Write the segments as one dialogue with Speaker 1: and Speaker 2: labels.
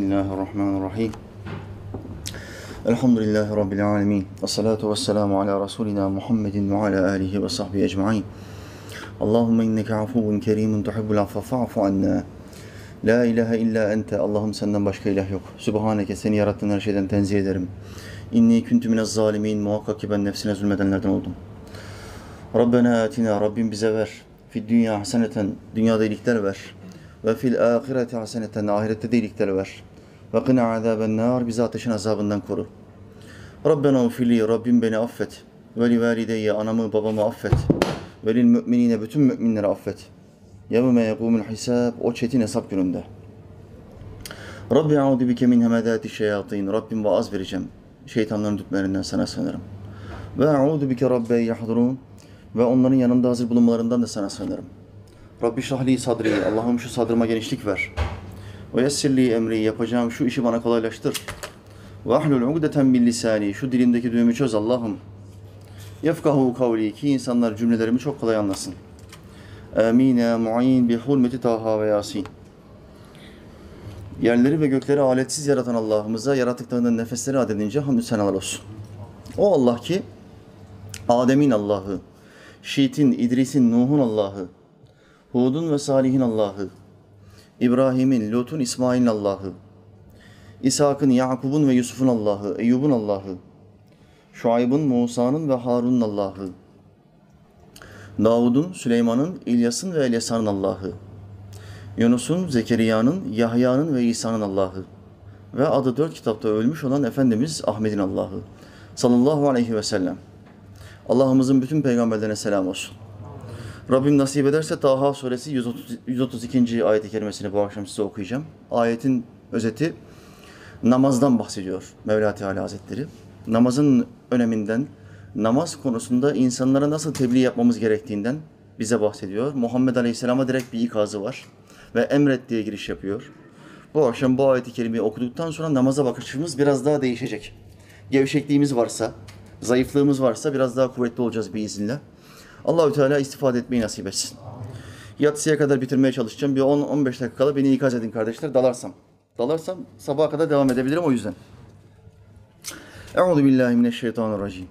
Speaker 1: بسم الله الرحمن الرحيم. الحمد لله رب العالمين والصلاة والسلام على رسولنا محمد وعلى آله وصحبه أجمعين. اللهم إنك عفو كريم تحب العفو فعفو عنا. لا إله إلا أنت. اللهم سندن başka إله yok سبحانك seni yarattığın her şeyden tenzih إني كنت من الظالمين muhakkak ki نفسنا nefsine zulmedenlerden oldum ربنا آتنا رب bize ver في الدنيا حسنة دنيا iyilikler ver وفي الآخرة حسنة آخرة ahirette de Ve kına azaben nar. Bizi ateşin azabından koru. Rabbena ufili. Rabbim beni affet. Ve li valideyye. Anamı babamı affet. Ve lil müminine. Bütün müminleri affet. Yevme yegumul hisab. O çetin hesap gününde. Rabbi a'udu bike min hemedati şeyatin. Rabbim vaaz vereceğim. Şeytanların dütmelerinden sana sığınırım. Ve a'udu bike rabbe yahdurun. Ve onların yanında hazır bulunmalarından da sana sığınırım. Rabbi şahli sadri. Allah'ım şu sadrıma genişlik ver. Ve yessirli emri. Yapacağım şu işi bana kolaylaştır. Ve ahlul ugdeten bil lisani. Şu dilimdeki düğümü çöz Allah'ım. Yefkahu kavli. Ki insanlar cümlelerimi çok kolay anlasın. Amin ya mu'in bi hurmeti Taha ve Yasin. Yerleri ve gökleri aletsiz yaratan Allah'ımıza yarattıklarından nefesleri adedince hamdü senalar olsun. O Allah ki Adem'in Allah'ı, Şiit'in, İdris'in, Nuh'un Allah'ı, Hud'un ve Salih'in Allah'ı, İbrahim'in, Lut'un, İsmail'in Allah'ı, İshak'ın, Yakub'un ve Yusuf'un Allah'ı, Eyyub'un Allah'ı, Şuayb'ın, Musa'nın ve Harun'un Allah'ı, Davud'un, Süleyman'ın, İlyas'ın ve Elyasa'nın Allah'ı, Yunus'un, Zekeriya'nın, Yahya'nın ve İsa'nın Allah'ı. Ve adı dört kitapta ölmüş olan Efendimiz Ahmet'in Allah'ı. Sallallahu aleyhi ve sellem. Allah'ımızın bütün peygamberlerine selam olsun. Rabbim nasip ederse Taha suresi 130, 132. ayet-i kerimesini bu akşam size okuyacağım. Ayetin özeti namazdan bahsediyor Mevla Teala Hazretleri. Namazın öneminden, namaz konusunda insanlara nasıl tebliğ yapmamız gerektiğinden bize bahsediyor. Muhammed Aleyhisselam'a direkt bir ikazı var ve emret diye giriş yapıyor. Bu akşam bu ayeti kerimeyi okuduktan sonra namaza bakışımız biraz daha değişecek. Gevşekliğimiz varsa, zayıflığımız varsa biraz daha kuvvetli olacağız biiznillah. Allahü Teala istifade etmeyi nasip etsin. Yatsıya kadar bitirmeye çalışacağım. Bir 10-15 dakika kala beni ikaz edin kardeşler. Dalarsam. Dalarsam sabaha kadar devam edebilirim o yüzden. Euzu billahi mineşşeytanirracim.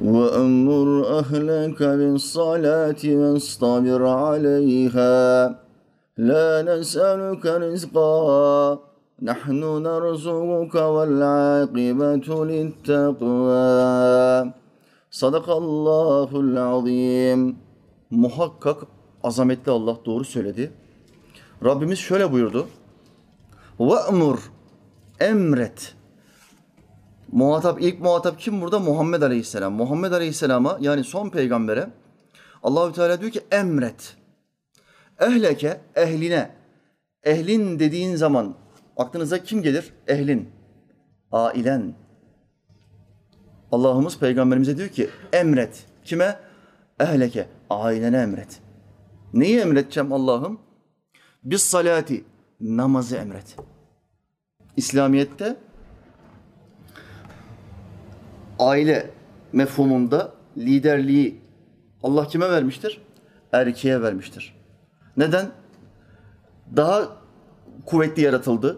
Speaker 1: وأمر أهلك بالصلاة واصطبر عليها لا نسألك رزقا نحن نرزقك والعاقبة للتقوى Sadakallahul azim. Muhakkak azametli Allah doğru söyledi. Rabbimiz şöyle buyurdu. Ve'mur emret. Muhatap ilk muhatap kim burada? Muhammed Aleyhisselam. Muhammed Aleyhisselam'a yani son peygambere Allahü Teala diyor ki emret. Ehleke ehline. Ehlin dediğin zaman aklınıza kim gelir? Ehlin. Ailen, Allah'ımız peygamberimize diyor ki emret. Kime? Ehleke. Ailene emret. Neyi emredeceğim Allah'ım? Biz salati. Namazı emret. İslamiyet'te aile mefhumunda liderliği Allah kime vermiştir? Erkeğe vermiştir. Neden? Daha kuvvetli yaratıldı,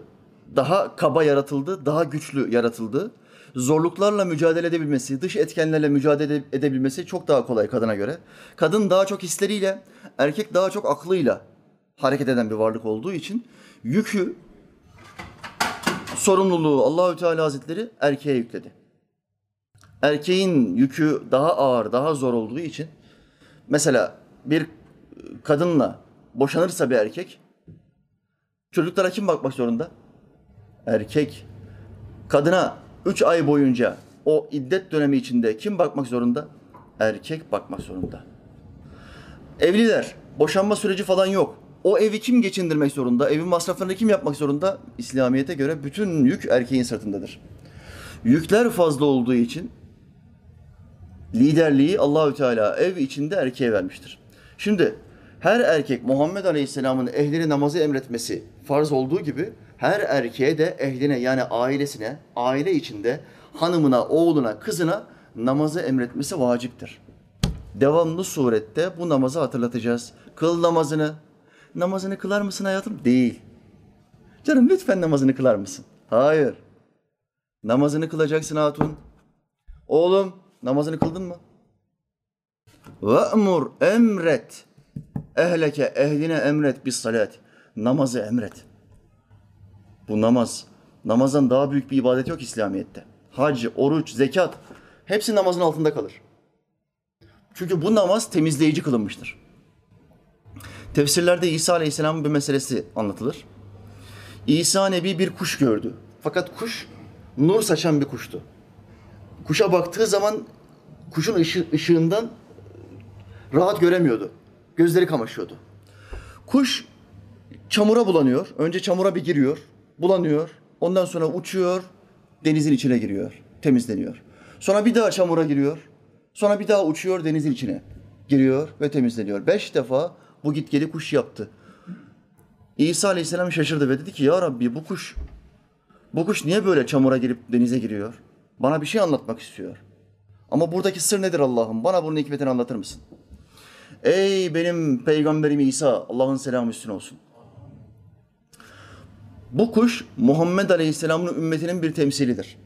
Speaker 1: daha kaba yaratıldı, daha güçlü yaratıldı. Zorluklarla mücadele edebilmesi, dış etkenlerle mücadele edebilmesi çok daha kolay kadına göre. Kadın daha çok hisleriyle, erkek daha çok aklıyla hareket eden bir varlık olduğu için yükü, sorumluluğu Allahü Teala Hazretleri erkeğe yükledi erkeğin yükü daha ağır, daha zor olduğu için mesela bir kadınla boşanırsa bir erkek çocuklara kim bakmak zorunda? Erkek. Kadına üç ay boyunca o iddet dönemi içinde kim bakmak zorunda? Erkek bakmak zorunda. Evliler, boşanma süreci falan yok. O evi kim geçindirmek zorunda? Evin masraflarını kim yapmak zorunda? İslamiyet'e göre bütün yük erkeğin sırtındadır. Yükler fazla olduğu için liderliği Allahü Teala ev içinde erkeğe vermiştir. Şimdi her erkek Muhammed Aleyhisselam'ın ehline namazı emretmesi farz olduğu gibi her erkeğe de ehline yani ailesine, aile içinde hanımına, oğluna, kızına namazı emretmesi vaciptir. Devamlı surette bu namazı hatırlatacağız. Kıl namazını, namazını kılar mısın hayatım? Değil. Canım lütfen namazını kılar mısın? Hayır. Namazını kılacaksın hatun. Oğlum namazını kıldın mı? Ve'mur emret. Ehleke ehline emret bis salat. Namazı emret. Bu namaz. Namazdan daha büyük bir ibadet yok İslamiyet'te. Hac, oruç, zekat hepsi namazın altında kalır. Çünkü bu namaz temizleyici kılınmıştır. Tefsirlerde İsa Aleyhisselam'ın bir meselesi anlatılır. İsa Nebi bir kuş gördü. Fakat kuş nur saçan bir kuştu. Kuşa baktığı zaman kuşun ışı, ışığından rahat göremiyordu. Gözleri kamaşıyordu. Kuş çamura bulanıyor. Önce çamura bir giriyor. Bulanıyor. Ondan sonra uçuyor. Denizin içine giriyor. Temizleniyor. Sonra bir daha çamura giriyor. Sonra bir daha uçuyor denizin içine. Giriyor ve temizleniyor. Beş defa bu gitgeli kuş yaptı. İsa Aleyhisselam şaşırdı ve dedi ki ya Rabbi bu kuş bu kuş niye böyle çamura girip denize giriyor? Bana bir şey anlatmak istiyor. Ama buradaki sır nedir Allah'ım? Bana bunun hikmetini anlatır mısın? Ey benim peygamberim İsa, Allah'ın selamı üstüne olsun. Bu kuş Muhammed Aleyhisselam'ın ümmetinin bir temsilidir.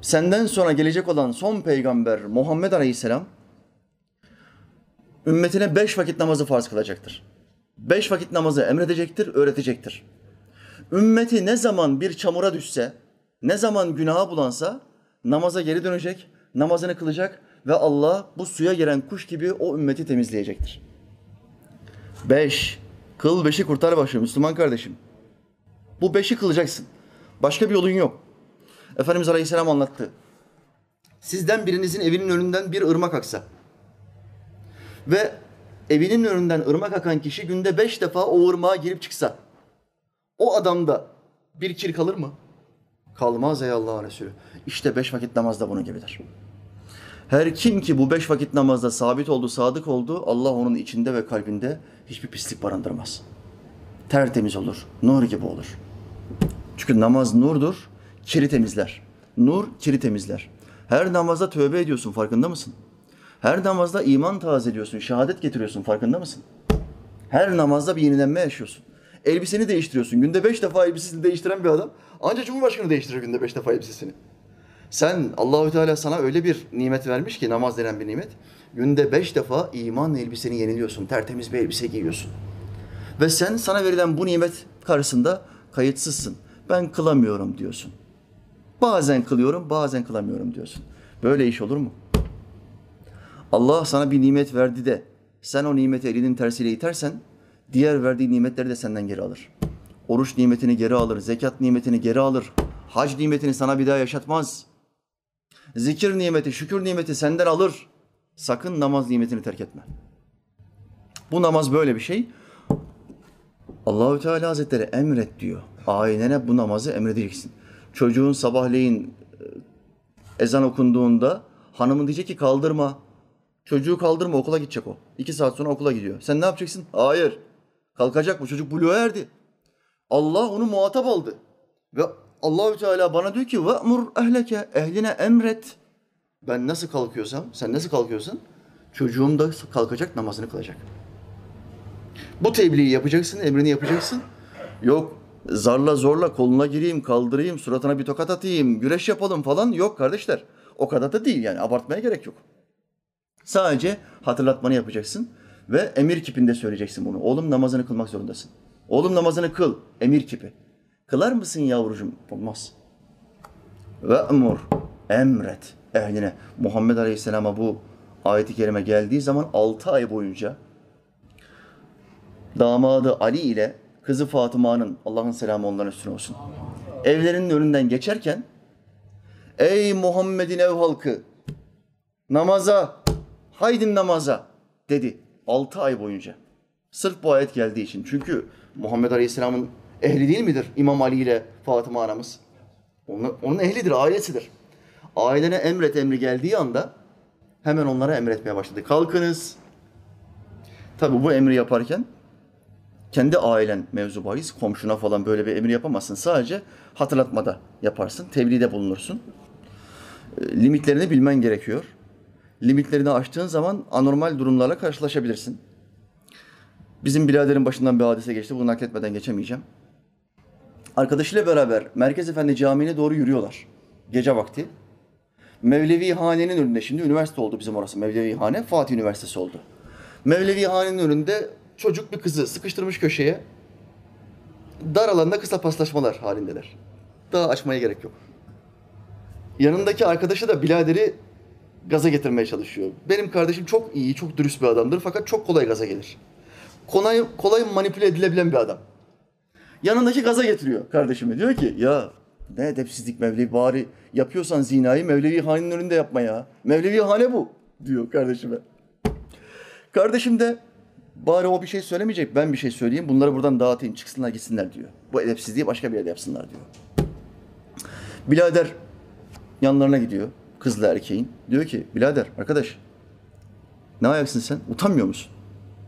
Speaker 1: Senden sonra gelecek olan son peygamber Muhammed Aleyhisselam ümmetine beş vakit namazı farz kılacaktır. Beş vakit namazı emredecektir, öğretecektir. Ümmeti ne zaman bir çamura düşse, ne zaman günaha bulansa namaza geri dönecek, namazını kılacak ve Allah bu suya giren kuş gibi o ümmeti temizleyecektir. Beş. Kıl beşi kurtar başı Müslüman kardeşim. Bu beşi kılacaksın. Başka bir yolun yok. Efendimiz Aleyhisselam anlattı. Sizden birinizin evinin önünden bir ırmak aksa ve evinin önünden ırmak akan kişi günde beş defa o ırmağa girip çıksa o adamda bir kir kalır mı? Kalmaz ey Allah'ın Resulü. İşte beş vakit namaz da bunun gibidir. Her kim ki bu beş vakit namazda sabit oldu, sadık oldu, Allah onun içinde ve kalbinde hiçbir pislik barındırmaz. Tertemiz olur, nur gibi olur. Çünkü namaz nurdur, kiri temizler. Nur kiri temizler. Her namazda tövbe ediyorsun, farkında mısın? Her namazda iman tazeliyorsun, şehadet getiriyorsun, farkında mısın? Her namazda bir yenilenme yaşıyorsun. Elbiseni değiştiriyorsun. Günde beş defa elbisesini değiştiren bir adam ancak Cumhurbaşkanı değiştirir günde beş defa elbisesini. Sen Allahü Teala sana öyle bir nimet vermiş ki namaz denen bir nimet. Günde beş defa iman elbiseni yeniliyorsun. Tertemiz bir elbise giyiyorsun. Ve sen sana verilen bu nimet karşısında kayıtsızsın. Ben kılamıyorum diyorsun. Bazen kılıyorum, bazen kılamıyorum diyorsun. Böyle iş olur mu? Allah sana bir nimet verdi de sen o nimeti elinin tersiyle itersen diğer verdiği nimetleri de senden geri alır. Oruç nimetini geri alır, zekat nimetini geri alır. Hac nimetini sana bir daha yaşatmaz. Zikir nimeti, şükür nimeti senden alır. Sakın namaz nimetini terk etme. Bu namaz böyle bir şey. Allahü Teala Hazretleri emret diyor. Ailene bu namazı emredeceksin. Çocuğun sabahleyin e, ezan okunduğunda hanımın diyecek ki kaldırma. Çocuğu kaldırma okula gidecek o. İki saat sonra okula gidiyor. Sen ne yapacaksın? Hayır. Kalkacak bu çocuk buluğa erdi. Allah onu muhatap aldı. Ve Allahü Teala bana diyor ki ve'mur ehleke ehline emret. Ben nasıl kalkıyorsam, sen nasıl kalkıyorsun? Çocuğum da kalkacak, namazını kılacak. Bu tebliği yapacaksın, emrini yapacaksın. Yok zarla zorla koluna gireyim, kaldırayım, suratına bir tokat atayım, güreş yapalım falan. Yok kardeşler. O kadar da değil yani abartmaya gerek yok. Sadece hatırlatmanı yapacaksın ve emir kipinde söyleyeceksin bunu. Oğlum namazını kılmak zorundasın. Oğlum namazını kıl. Emir kipi. Kılar mısın yavrucuğum? Olmaz. Ve emur. Emret ehline. Muhammed Aleyhisselam'a bu ayeti kerime geldiği zaman altı ay boyunca damadı Ali ile kızı Fatıma'nın Allah'ın selamı onların üstüne olsun. Evlerinin önünden geçerken Ey Muhammed'in ev halkı namaza haydin namaza dedi. Altı ay boyunca. Sırf bu ayet geldiği için. Çünkü Muhammed Aleyhisselam'ın ehli değil midir İmam Ali ile Fatıma anamız? Onun, onun ehlidir, ailesidir. Ailene emret emri geldiği anda hemen onlara emretmeye başladı. Kalkınız. Tabi bu emri yaparken kendi ailen mevzu bahis, komşuna falan böyle bir emir yapamazsın. Sadece hatırlatmada yaparsın, tebliğde bulunursun. Limitlerini bilmen gerekiyor. Limitlerini aştığın zaman anormal durumlarla karşılaşabilirsin. Bizim biraderin başından bir hadise geçti. Bunu nakletmeden geçemeyeceğim. Arkadaşıyla beraber Merkez Efendi Camii'ne doğru yürüyorlar. Gece vakti. Mevlevi Hane'nin önünde şimdi üniversite oldu bizim orası. Mevlevi Hane Fatih Üniversitesi oldu. Mevlevi Hane'nin önünde çocuk bir kızı sıkıştırmış köşeye. Dar alanda kısa paslaşmalar halindeler. Daha açmaya gerek yok. Yanındaki arkadaşı da biraderi gaza getirmeye çalışıyor. Benim kardeşim çok iyi, çok dürüst bir adamdır fakat çok kolay gaza gelir. Kolay, kolay manipüle edilebilen bir adam. Yanındaki gaza getiriyor kardeşimi. Diyor ki ya ne edepsizlik Mevlevi bari yapıyorsan zinayı Mevlevi hanenin önünde yapma ya. Mevlevi hane bu diyor kardeşime. Kardeşim de bari o bir şey söylemeyecek ben bir şey söyleyeyim bunları buradan dağıtayım çıksınlar gitsinler diyor. Bu edepsizliği başka bir yerde yapsınlar diyor. Bilader yanlarına gidiyor kızla erkeğin. Diyor ki birader arkadaş ne ayaksın sen utanmıyor musun?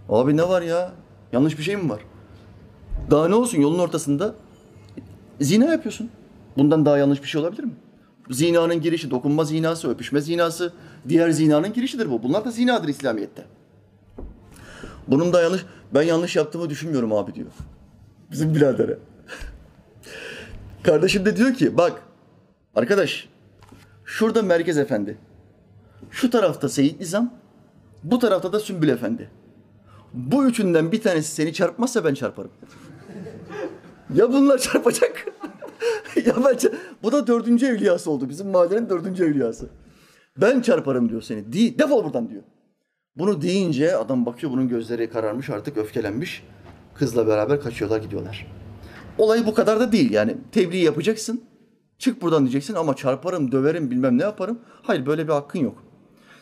Speaker 1: Abi ne var ya yanlış bir şey mi var? Daha ne olsun yolun ortasında zina yapıyorsun. Bundan daha yanlış bir şey olabilir mi? Zinanın girişi, dokunma zinası, öpüşme zinası, diğer zinanın girişidir bu. Bunlar da zinadır İslamiyet'te. Bunun da yanlış, ben yanlış yaptığımı düşünmüyorum abi diyor. Bizim biradere. Kardeşim de diyor ki bak arkadaş şurada Merkez Efendi. Şu tarafta Seyit Nizam, bu tarafta da Sümbül Efendi. Bu üçünden bir tanesi seni çarpmazsa ben çarparım. ya bunlar çarpacak. ya ben ça- Bu da dördüncü evliyası oldu. Bizim mahallenin dördüncü evliyası. Ben çarparım diyor seni. Di defol buradan diyor. Bunu deyince adam bakıyor bunun gözleri kararmış artık öfkelenmiş. Kızla beraber kaçıyorlar gidiyorlar. Olay bu kadar da değil yani. Tebliğ yapacaksın. Çık buradan diyeceksin ama çarparım, döverim, bilmem ne yaparım. Hayır böyle bir hakkın yok.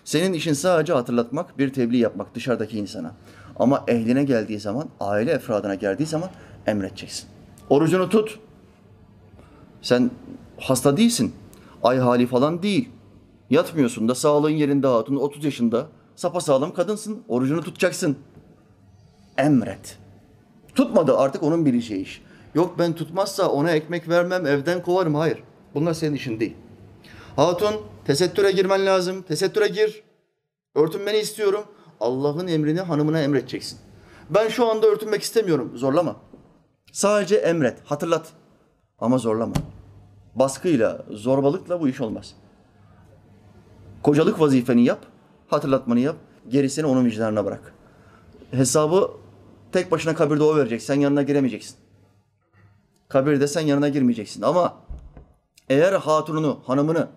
Speaker 1: Senin işin sadece hatırlatmak, bir tebliğ yapmak dışarıdaki insana. Ama ehline geldiği zaman, aile efradına geldiği zaman emredeceksin. Orucunu tut. Sen hasta değilsin. Ay hali falan değil. Yatmıyorsun da sağlığın yerinde hatun 30 yaşında sapasağlam kadınsın. Orucunu tutacaksın. Emret. Tutmadı artık onun bileceği iş. Yok ben tutmazsa ona ekmek vermem, evden kovarım. Hayır. Bunlar senin işin değil. Hatun tesettüre girmen lazım. Tesettüre gir. Örtünmeni istiyorum. Allah'ın emrini hanımına emredeceksin. Ben şu anda örtünmek istemiyorum. Zorlama. Sadece emret, hatırlat. Ama zorlama. Baskıyla, zorbalıkla bu iş olmaz. Kocalık vazifeni yap, hatırlatmanı yap. Gerisini onun vicdanına bırak. Hesabı tek başına kabirde o verecek. Sen yanına giremeyeceksin. Kabirde sen yanına girmeyeceksin. Ama eğer hatununu, hanımını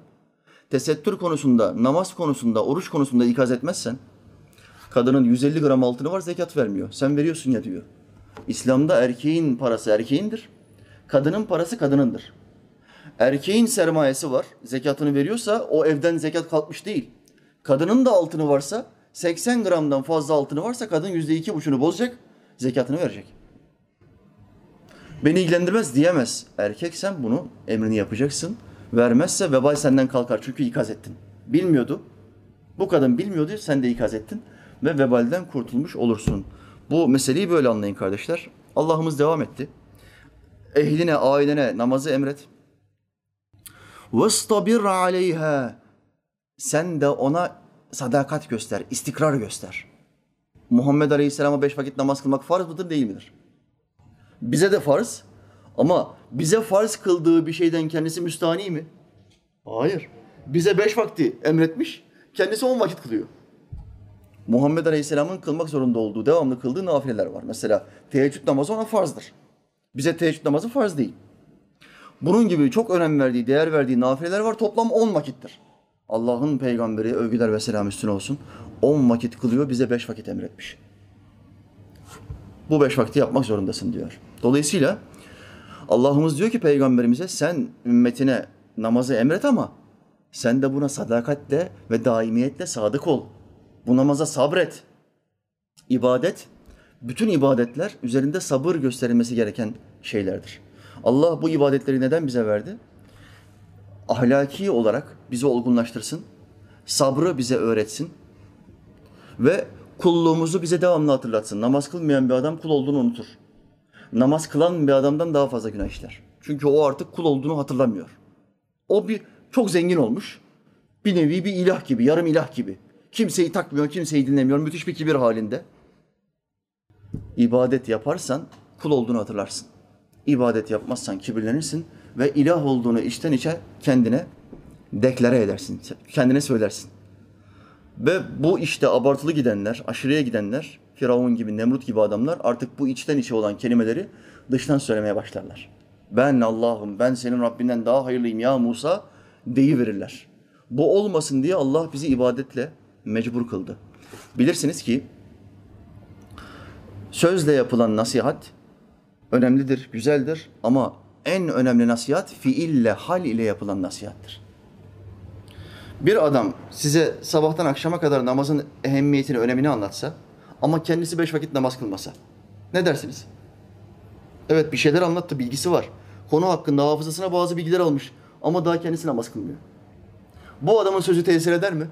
Speaker 1: tesettür konusunda, namaz konusunda, oruç konusunda ikaz etmezsen, kadının 150 gram altını var zekat vermiyor. Sen veriyorsun ya diyor. İslam'da erkeğin parası erkeğindir. Kadının parası kadınındır. Erkeğin sermayesi var. Zekatını veriyorsa o evden zekat kalkmış değil. Kadının da altını varsa 80 gramdan fazla altını varsa kadın yüzde iki buçunu bozacak. Zekatını verecek. Beni ilgilendirmez diyemez. Erkek sen bunu emrini yapacaksın. Vermezse vebal senden kalkar. Çünkü ikaz ettin. Bilmiyordu. Bu kadın bilmiyordu. Sen de ikaz ettin. Ve vebalden kurtulmuş olursun. Bu meseleyi böyle anlayın kardeşler. Allah'ımız devam etti. Ehline, ailene namazı emret. وَاسْتَبِرْ عَلَيْهَا sen de ona sadakat göster, istikrar göster. Muhammed Aleyhisselam'a beş vakit namaz kılmak farz mıdır, değil midir? Bize de farz ama bize farz kıldığı bir şeyden kendisi müstahni mi? Hayır. Bize beş vakti emretmiş, kendisi on vakit kılıyor. Muhammed Aleyhisselam'ın kılmak zorunda olduğu, devamlı kıldığı nafileler var. Mesela teheccüd namazı ona farzdır. Bize teheccüd namazı farz değil. Bunun gibi çok önem verdiği, değer verdiği nafileler var. Toplam 10 vakittir. Allah'ın peygamberi övgüler ve selam üstüne olsun. 10 vakit kılıyor, bize 5 vakit emretmiş. Bu 5 vakti yapmak zorundasın diyor. Dolayısıyla Allah'ımız diyor ki peygamberimize sen ümmetine namazı emret ama sen de buna sadakatle ve daimiyetle sadık ol. Bu namaza sabret. İbadet, bütün ibadetler üzerinde sabır gösterilmesi gereken şeylerdir. Allah bu ibadetleri neden bize verdi? Ahlaki olarak bizi olgunlaştırsın, sabrı bize öğretsin ve kulluğumuzu bize devamlı hatırlatsın. Namaz kılmayan bir adam kul olduğunu unutur. Namaz kılan bir adamdan daha fazla günah işler. Çünkü o artık kul olduğunu hatırlamıyor. O bir çok zengin olmuş. Bir nevi bir ilah gibi, yarım ilah gibi. Kimseyi takmıyor, kimseyi dinlemiyor. Müthiş bir kibir halinde. İbadet yaparsan kul olduğunu hatırlarsın. İbadet yapmazsan kibirlenirsin ve ilah olduğunu içten içe kendine deklare edersin. Kendine söylersin. Ve bu işte abartılı gidenler, aşırıya gidenler, Firavun gibi, Nemrut gibi adamlar artık bu içten içe olan kelimeleri dıştan söylemeye başlarlar. Ben Allah'ım, ben senin Rabbinden daha hayırlıyım ya Musa deyiverirler. Bu olmasın diye Allah bizi ibadetle mecbur kıldı. Bilirsiniz ki sözle yapılan nasihat önemlidir, güzeldir ama en önemli nasihat fiille, hal ile yapılan nasihattır. Bir adam size sabahtan akşama kadar namazın ehemmiyetini, önemini anlatsa ama kendisi beş vakit namaz kılmasa ne dersiniz? Evet bir şeyler anlattı, bilgisi var. Konu hakkında hafızasına bazı bilgiler almış ama daha kendisi namaz kılmıyor. Bu adamın sözü tesir eder mi?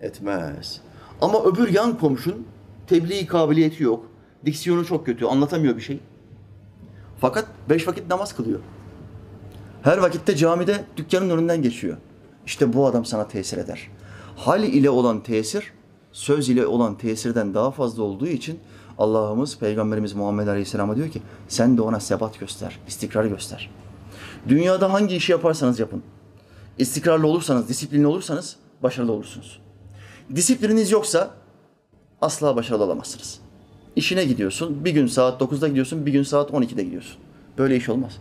Speaker 1: Etmez. Ama öbür yan komşun tebliğ kabiliyeti yok. Diksiyonu çok kötü, anlatamıyor bir şey. Fakat beş vakit namaz kılıyor. Her vakitte camide dükkanın önünden geçiyor. İşte bu adam sana tesir eder. Hal ile olan tesir, söz ile olan tesirden daha fazla olduğu için Allah'ımız, Peygamberimiz Muhammed Aleyhisselam'a diyor ki sen de ona sebat göster, istikrar göster. Dünyada hangi işi yaparsanız yapın. İstikrarlı olursanız, disiplinli olursanız başarılı olursunuz. Disiplininiz yoksa asla başarılı olamazsınız. İşine gidiyorsun, bir gün saat 9'da gidiyorsun, bir gün saat 12'de gidiyorsun. Böyle iş olmaz.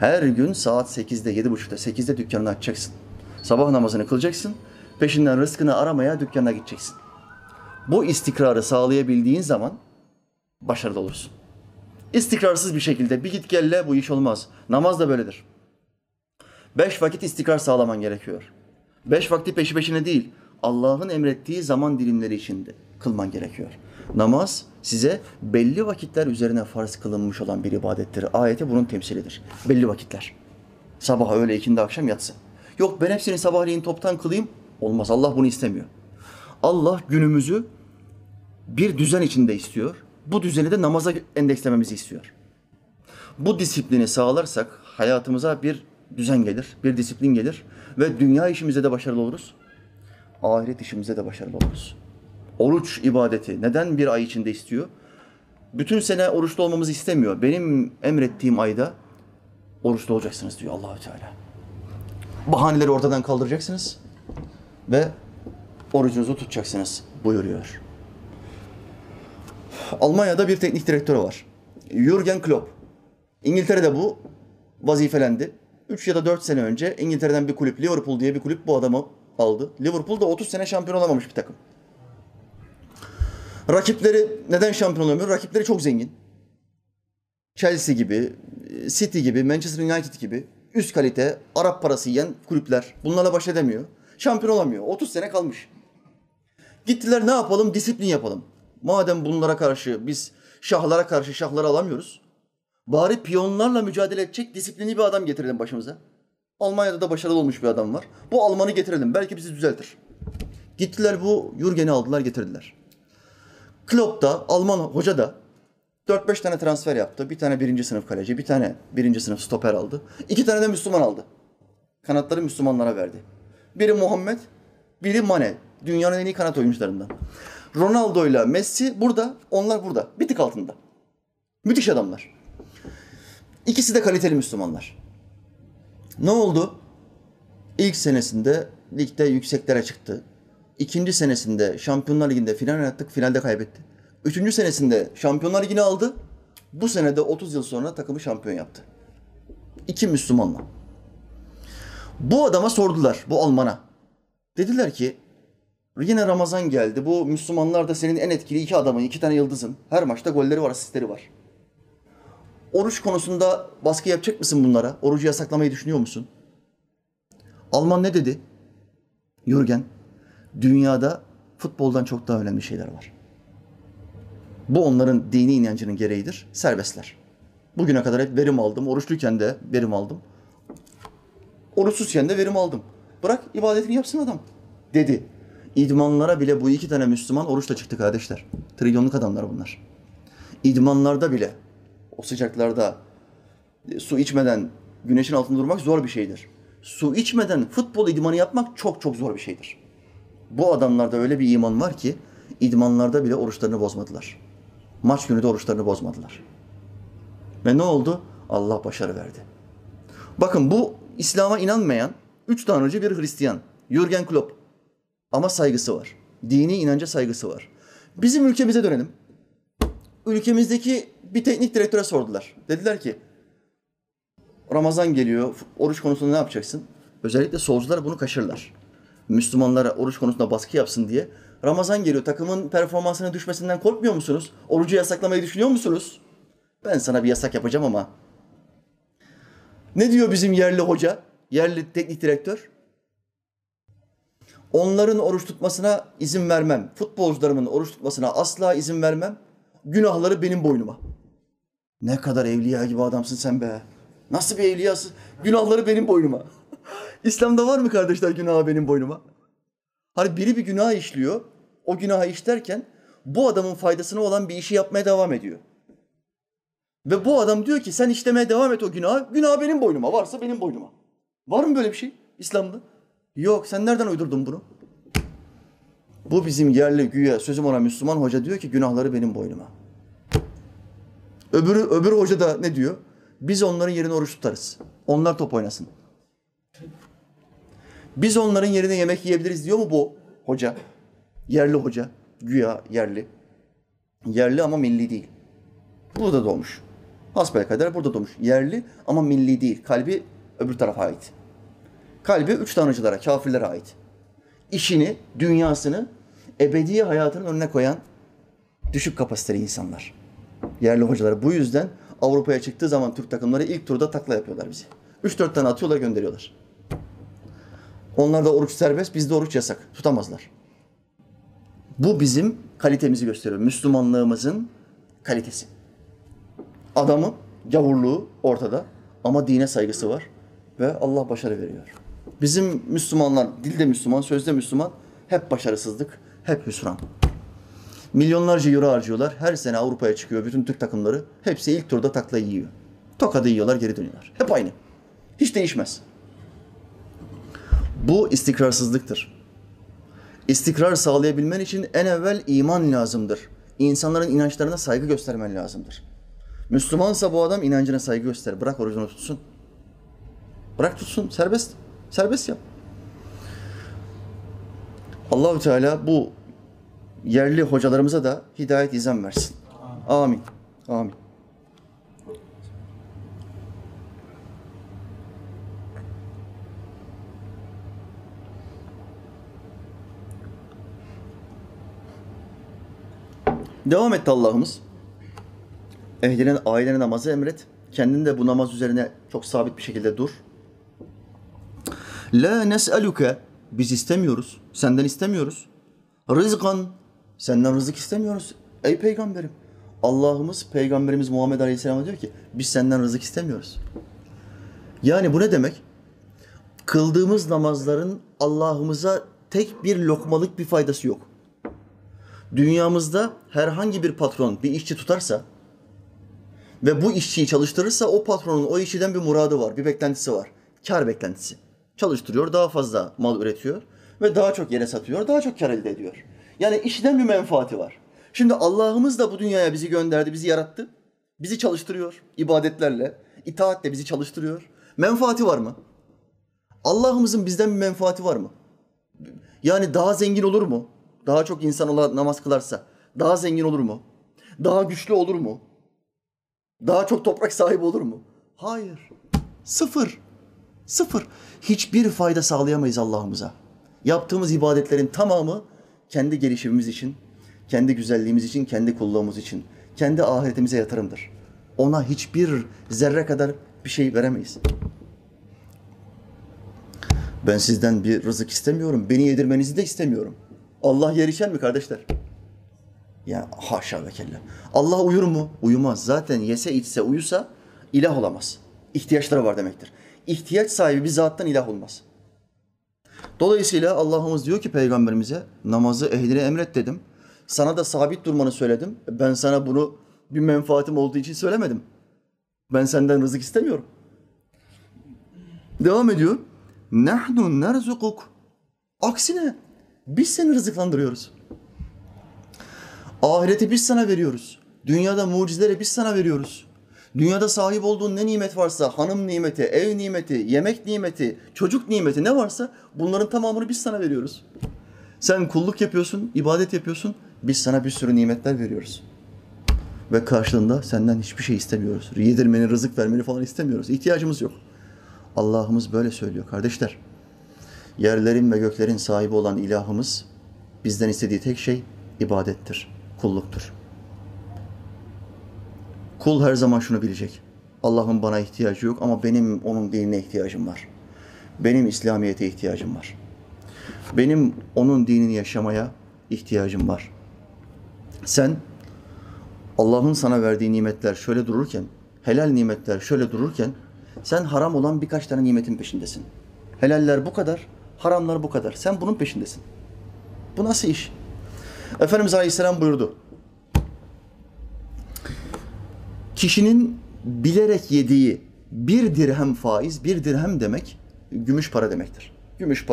Speaker 1: Her gün saat 8'de, 7.30'da, 8'de dükkanını açacaksın. Sabah namazını kılacaksın, peşinden rızkını aramaya dükkana gideceksin. Bu istikrarı sağlayabildiğin zaman başarılı olursun. İstikrarsız bir şekilde bir git gelle bu iş olmaz. Namaz da böyledir. Beş vakit istikrar sağlaman gerekiyor. Beş vakti peşi peşine değil, Allah'ın emrettiği zaman dilimleri içinde kılman gerekiyor. Namaz size belli vakitler üzerine farz kılınmış olan bir ibadettir. Ayeti bunun temsilidir. Belli vakitler. Sabah, öğle, ikindi, akşam, yatsı. Yok ben hepsini sabahleyin toptan kılayım. Olmaz. Allah bunu istemiyor. Allah günümüzü bir düzen içinde istiyor. Bu düzeni de namaza endekslememizi istiyor. Bu disiplini sağlarsak hayatımıza bir düzen gelir, bir disiplin gelir ve dünya işimizde de başarılı oluruz. Ahiret işimizde de başarılı oluruz. Oruç ibadeti neden bir ay içinde istiyor? Bütün sene oruçlu olmamızı istemiyor. Benim emrettiğim ayda oruçlu olacaksınız diyor Allahü Teala. Bahaneleri ortadan kaldıracaksınız ve orucunuzu tutacaksınız buyuruyor. Almanya'da bir teknik direktörü var. Jürgen Klopp. İngiltere'de bu vazifelendi. 3 ya da 4 sene önce İngiltere'den bir kulüp, Liverpool diye bir kulüp bu adamı aldı. Liverpool da 30 sene şampiyon olamamış bir takım. Rakipleri neden şampiyon olamıyor? Rakipleri çok zengin. Chelsea gibi, City gibi, Manchester United gibi üst kalite Arap parası yiyen kulüpler. Bunlarla baş edemiyor. Şampiyon olamıyor. 30 sene kalmış. Gittiler ne yapalım? Disiplin yapalım. Madem bunlara karşı biz şahlara karşı şahları alamıyoruz. Bari piyonlarla mücadele edecek disiplinli bir adam getirelim başımıza. Almanya'da da başarılı olmuş bir adam var. Bu Alman'ı getirelim. Belki bizi düzeltir. Gittiler bu Jürgen'i aldılar getirdiler. Klopp da Alman hoca da 4-5 tane transfer yaptı. Bir tane birinci sınıf kaleci, bir tane birinci sınıf stoper aldı. İki tane de Müslüman aldı. Kanatları Müslümanlara verdi. Biri Muhammed, biri Mane. Dünyanın en iyi kanat oyuncularından. Ronaldo ile Messi burada, onlar burada. Bir tık altında. Müthiş adamlar. İkisi de kaliteli Müslümanlar. Ne oldu? İlk senesinde ligde yükseklere çıktı. İkinci senesinde Şampiyonlar Ligi'nde final yaptık, finalde kaybetti. Üçüncü senesinde Şampiyonlar Ligi'ni aldı. Bu senede 30 yıl sonra takımı şampiyon yaptı. İki Müslümanla. Bu adama sordular, bu Alman'a. Dediler ki, yine Ramazan geldi. Bu Müslümanlar da senin en etkili iki adamın, iki tane yıldızın. Her maçta golleri var, asistleri var. Oruç konusunda baskı yapacak mısın bunlara? Orucu yasaklamayı düşünüyor musun? Alman ne dedi? Jürgen, dünyada futboldan çok daha önemli şeyler var. Bu onların dini inancının gereğidir. Serbestler. Bugüne kadar hep verim aldım. Oruçluyken de verim aldım. Oruçsuzken de verim aldım. Bırak ibadetini yapsın adam dedi. İdmanlara bile bu iki tane Müslüman oruçla çıktı kardeşler. Trilyonluk adamlar bunlar. İdmanlarda bile o sıcaklarda e, su içmeden güneşin altında durmak zor bir şeydir. Su içmeden futbol idmanı yapmak çok çok zor bir şeydir. Bu adamlarda öyle bir iman var ki idmanlarda bile oruçlarını bozmadılar. Maç günü de oruçlarını bozmadılar. Ve ne oldu? Allah başarı verdi. Bakın bu İslam'a inanmayan üç tanrıcı bir Hristiyan. Jürgen Klopp. Ama saygısı var. Dini inanca saygısı var. Bizim ülkemize dönelim. Ülkemizdeki bir teknik direktöre sordular. Dediler ki Ramazan geliyor, oruç konusunda ne yapacaksın? Özellikle solcular bunu kaşırlar. Müslümanlara oruç konusunda baskı yapsın diye. Ramazan geliyor, takımın performansının düşmesinden korkmuyor musunuz? Orucu yasaklamayı düşünüyor musunuz? Ben sana bir yasak yapacağım ama. Ne diyor bizim yerli hoca, yerli teknik direktör? Onların oruç tutmasına izin vermem. Futbolcularımın oruç tutmasına asla izin vermem. Günahları benim boynuma. Ne kadar evliya gibi adamsın sen be. Nasıl bir evliyasın? Günahları benim boynuma. İslam'da var mı kardeşler günahı benim boynuma? Hani biri bir günah işliyor. O günahı işlerken bu adamın faydasına olan bir işi yapmaya devam ediyor. Ve bu adam diyor ki sen işlemeye devam et o günahı. Günah benim boynuma. Varsa benim boynuma. Var mı böyle bir şey İslam'da? Yok. Sen nereden uydurdun bunu? Bu bizim yerli güya sözüm ona Müslüman hoca diyor ki günahları benim boynuma. Öbürü, öbür hoca da ne diyor? Biz onların yerine oruç tutarız. Onlar top oynasın. Biz onların yerine yemek yiyebiliriz diyor mu bu hoca? Yerli hoca. Güya yerli. Yerli ama milli değil. Burada doğmuş. Hasbelkader burada doğmuş. Yerli ama milli değil. Kalbi öbür tarafa ait. Kalbi üç tanrıcılara, kafirlere ait. İşini, dünyasını, ebedi hayatının önüne koyan düşük kapasiteli insanlar. Yerli hocalar. Bu yüzden Avrupa'ya çıktığı zaman Türk takımları ilk turda takla yapıyorlar bizi. Üç dört tane atıyorlar gönderiyorlar. Onlarda oruç serbest, bizde oruç yasak. Tutamazlar. Bu bizim kalitemizi gösteriyor. Müslümanlığımızın kalitesi. Adamın gavurluğu ortada ama dine saygısı var ve Allah başarı veriyor. Bizim Müslümanlar, dilde Müslüman, sözde Müslüman hep başarısızlık, hep hüsran. Milyonlarca euro harcıyorlar. Her sene Avrupa'ya çıkıyor bütün Türk takımları. Hepsi ilk turda takla yiyor. Tokadı yiyorlar, geri dönüyorlar. Hep aynı. Hiç değişmez. Bu istikrarsızlıktır. İstikrar sağlayabilmen için en evvel iman lazımdır. İnsanların inançlarına saygı göstermen lazımdır. Müslümansa bu adam inancına saygı göster. Bırak orucunu tutsun. Bırak tutsun. Serbest. Serbest yap. Allahü Teala bu yerli hocalarımıza da hidayet izan versin. Amin. Amin. Devam etti Allah'ımız. Ehlinin ailene namazı emret. Kendin de bu namaz üzerine çok sabit bir şekilde dur. La nes'eluke biz istemiyoruz. Senden istemiyoruz. Rızkan senden rızık istemiyoruz. Ey peygamberim. Allah'ımız peygamberimiz Muhammed Aleyhisselam diyor ki biz senden rızık istemiyoruz. Yani bu ne demek? Kıldığımız namazların Allah'ımıza tek bir lokmalık bir faydası yok. Dünyamızda herhangi bir patron bir işçi tutarsa ve bu işçiyi çalıştırırsa o patronun o işçiden bir muradı var, bir beklentisi var. Kar beklentisi. Çalıştırıyor, daha fazla mal üretiyor ve daha çok yere satıyor, daha çok kar elde ediyor. Yani işten bir menfaati var. Şimdi Allah'ımız da bu dünyaya bizi gönderdi, bizi yarattı. Bizi çalıştırıyor ibadetlerle, itaatle bizi çalıştırıyor. Menfaati var mı? Allah'ımızın bizden bir menfaati var mı? Yani daha zengin olur mu? Daha çok insan ola namaz kılarsa daha zengin olur mu? Daha güçlü olur mu? Daha çok toprak sahibi olur mu? Hayır. Sıfır. Sıfır. Hiçbir fayda sağlayamayız Allah'ımıza. Yaptığımız ibadetlerin tamamı kendi gelişimimiz için, kendi güzelliğimiz için, kendi kulluğumuz için, kendi ahiretimize yatırımdır. Ona hiçbir zerre kadar bir şey veremeyiz. Ben sizden bir rızık istemiyorum. Beni yedirmenizi de istemiyorum. Allah yer içer mi kardeşler? Ya haşa ve kella. Allah uyur mu? Uyumaz. Zaten yese içse uyusa ilah olamaz. İhtiyaçları var demektir. İhtiyaç sahibi bir zattan ilah olmaz. Dolayısıyla Allah'ımız diyor ki peygamberimize namazı ehline emret dedim. Sana da sabit durmanı söyledim. Ben sana bunu bir menfaatim olduğu için söylemedim. Ben senden rızık istemiyorum. Devam ediyor. Nahnu nerzukuk. Aksine biz seni rızıklandırıyoruz. Ahireti biz sana veriyoruz. Dünyada mucizeleri biz sana veriyoruz. Dünyada sahip olduğun ne nimet varsa, hanım nimeti, ev nimeti, yemek nimeti, çocuk nimeti ne varsa bunların tamamını biz sana veriyoruz. Sen kulluk yapıyorsun, ibadet yapıyorsun. Biz sana bir sürü nimetler veriyoruz. Ve karşılığında senden hiçbir şey istemiyoruz. Yedirmeni, rızık vermeni falan istemiyoruz. İhtiyacımız yok. Allah'ımız böyle söylüyor kardeşler. Yerlerin ve göklerin sahibi olan ilahımız bizden istediği tek şey ibadettir, kulluktur. Kul her zaman şunu bilecek. Allah'ın bana ihtiyacı yok ama benim onun dinine ihtiyacım var. Benim İslamiyet'e ihtiyacım var. Benim onun dinini yaşamaya ihtiyacım var. Sen Allah'ın sana verdiği nimetler şöyle dururken, helal nimetler şöyle dururken sen haram olan birkaç tane nimetin peşindesin. Helaller bu kadar, haramlar bu kadar. Sen bunun peşindesin. Bu nasıl iş? Efendimiz Aleyhisselam buyurdu. Kişinin bilerek yediği bir dirhem faiz, bir dirhem demek gümüş para demektir. Gümüş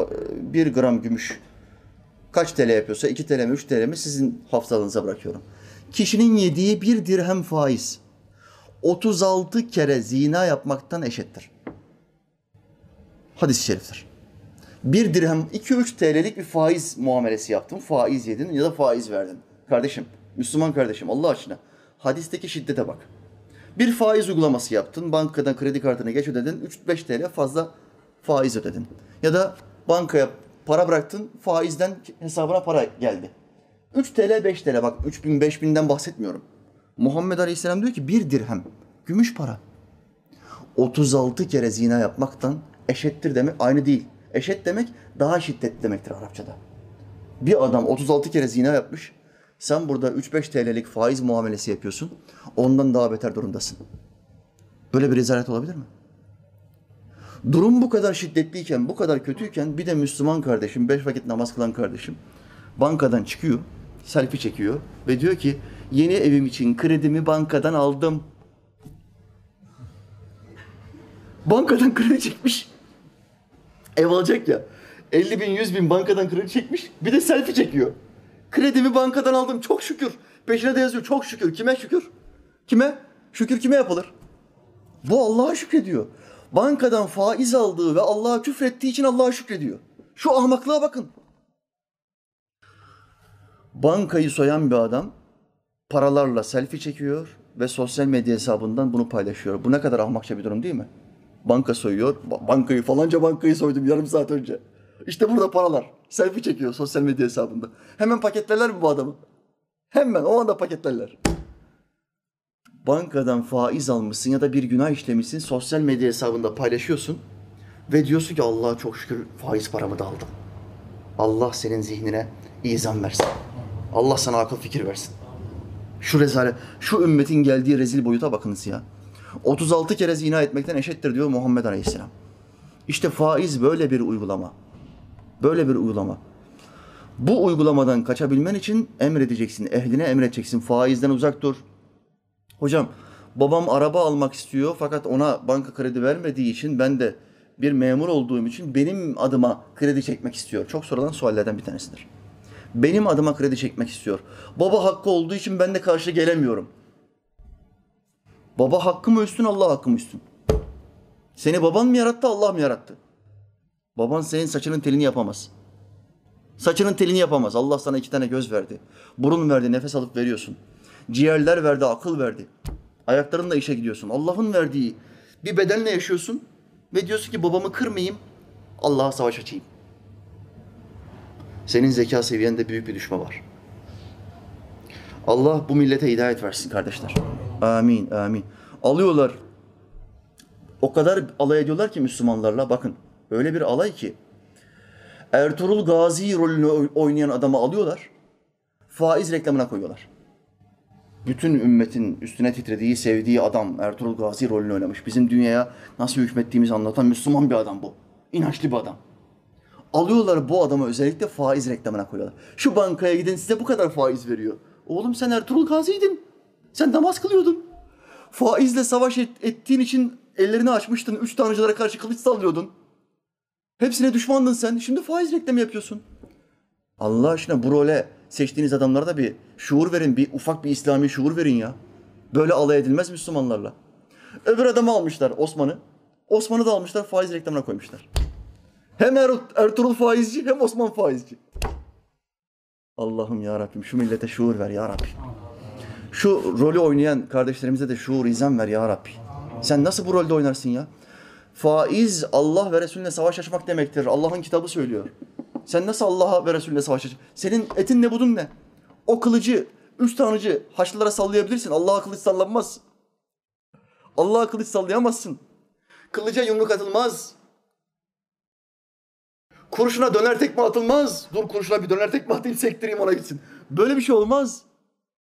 Speaker 1: bir gram gümüş kaç TL yapıyorsa 2 TL mi 3 TL mi sizin hafızanıza bırakıyorum. Kişinin yediği bir dirhem faiz 36 kere zina yapmaktan eşittir. Hadis-i şeriftir. Bir dirhem 2-3 TL'lik bir faiz muamelesi yaptın. Faiz yedin ya da faiz verdin. Kardeşim, Müslüman kardeşim Allah aşkına hadisteki şiddete bak. Bir faiz uygulaması yaptın. Bankadan kredi kartını geç ödedin. 3-5 TL fazla faiz ödedin. Ya da bankaya para bıraktın. Faizden hesabına para geldi. 3 TL 5 TL bak 3000 5000'den bahsetmiyorum. Muhammed Aleyhisselam diyor ki bir dirhem gümüş para. 36 kere zina yapmaktan eşittir demek aynı değil. Eşit demek daha şiddetli demektir Arapçada. Bir adam 36 kere zina yapmış. Sen burada 3-5 TL'lik faiz muamelesi yapıyorsun. Ondan daha beter durumdasın. Böyle bir rezalet olabilir mi? Durum bu kadar şiddetliyken, bu kadar kötüyken bir de Müslüman kardeşim, beş vakit namaz kılan kardeşim bankadan çıkıyor, selfie çekiyor ve diyor ki yeni evim için kredimi bankadan aldım. Bankadan kredi çekmiş. Ev alacak ya. 50 bin, 100 bin bankadan kredi çekmiş. Bir de selfie çekiyor. Kredimi bankadan aldım çok şükür. Peşine de yazıyor çok şükür. Kime şükür? Kime? Şükür kime yapılır? Bu Allah'a şükrediyor. Bankadan faiz aldığı ve Allah'a küfrettiği için Allah'a şükrediyor. Şu ahmaklığa bakın. Bankayı soyan bir adam paralarla selfie çekiyor ve sosyal medya hesabından bunu paylaşıyor. Bu ne kadar ahmakça bir durum değil mi? Banka soyuyor. Bankayı falanca bankayı soydum yarım saat önce. İşte burada paralar. Selfie çekiyor sosyal medya hesabında. Hemen paketlerler mi bu adamı? Hemen o anda paketlerler. Bankadan faiz almışsın ya da bir günah işlemişsin sosyal medya hesabında paylaşıyorsun ve diyorsun ki Allah'a çok şükür faiz paramı da aldım. Allah senin zihnine izan versin. Allah sana akıl fikir versin. Şu rezalet, şu ümmetin geldiği rezil boyuta bakınız ya. 36 kere zina etmekten eşittir diyor Muhammed Aleyhisselam. İşte faiz böyle bir uygulama. Böyle bir uygulama. Bu uygulamadan kaçabilmen için emredeceksin, ehline emredeceksin. Faizden uzak dur. Hocam babam araba almak istiyor fakat ona banka kredi vermediği için ben de bir memur olduğum için benim adıma kredi çekmek istiyor. Çok sorulan suallerden bir tanesidir. Benim adıma kredi çekmek istiyor. Baba hakkı olduğu için ben de karşı gelemiyorum. Baba hakkı mı üstün, Allah hakkı mı üstün? Seni baban mı yarattı, Allah mı yarattı? Baban senin saçının telini yapamaz. Saçının telini yapamaz. Allah sana iki tane göz verdi. Burun verdi, nefes alıp veriyorsun. Ciğerler verdi, akıl verdi. Ayaklarınla işe gidiyorsun. Allah'ın verdiği bir bedenle yaşıyorsun ve diyorsun ki babamı kırmayayım, Allah'a savaş açayım. Senin zeka seviyende büyük bir düşme var. Allah bu millete hidayet versin kardeşler. Amin, amin. Alıyorlar. O kadar alay ediyorlar ki Müslümanlarla. Bakın öyle bir alay ki Ertuğrul Gazi rolünü oynayan adamı alıyorlar. Faiz reklamına koyuyorlar. Bütün ümmetin üstüne titrediği, sevdiği adam Ertuğrul Gazi rolünü oynamış. Bizim dünyaya nasıl hükmettiğimizi anlatan Müslüman bir adam bu. İnançlı bir adam. Alıyorlar bu adamı özellikle faiz reklamına koyuyorlar. Şu bankaya gidin size bu kadar faiz veriyor. Oğlum sen Ertuğrul Gazi'ydin. Sen namaz kılıyordun. Faizle savaş et, ettiğin için ellerini açmıştın. Üç tanrıcılara karşı kılıç sallıyordun. Hepsine düşmandın sen. Şimdi faiz reklamı yapıyorsun. Allah aşkına bu role seçtiğiniz adamlara da bir şuur verin, bir ufak bir İslami şuur verin ya. Böyle alay edilmez Müslümanlarla. Öbür adamı almışlar Osman'ı. Osman'ı da almışlar faiz reklamına koymuşlar. Hem er Ertuğrul faizci hem Osman faizci. Allah'ım ya Rabbim şu millete şuur ver ya Rabbim. Şu rolü oynayan kardeşlerimize de şuur, izan ver ya Rabbi. Sen nasıl bu rolde oynarsın ya? Faiz Allah ve Resulüne savaş açmak demektir. Allah'ın kitabı söylüyor. Sen nasıl Allah'a ve Resulüne savaş aç? Senin etin ne budun ne? O kılıcı, üç tanıcı Haçlılara sallayabilirsin. Allah'a kılıç sallanmaz. Allah'a kılıç sallayamazsın. Kılıca yumruk atılmaz. Kurşuna döner tekme atılmaz. Dur kurşuna bir döner tekme atayım sektireyim ona gitsin. Böyle bir şey olmaz.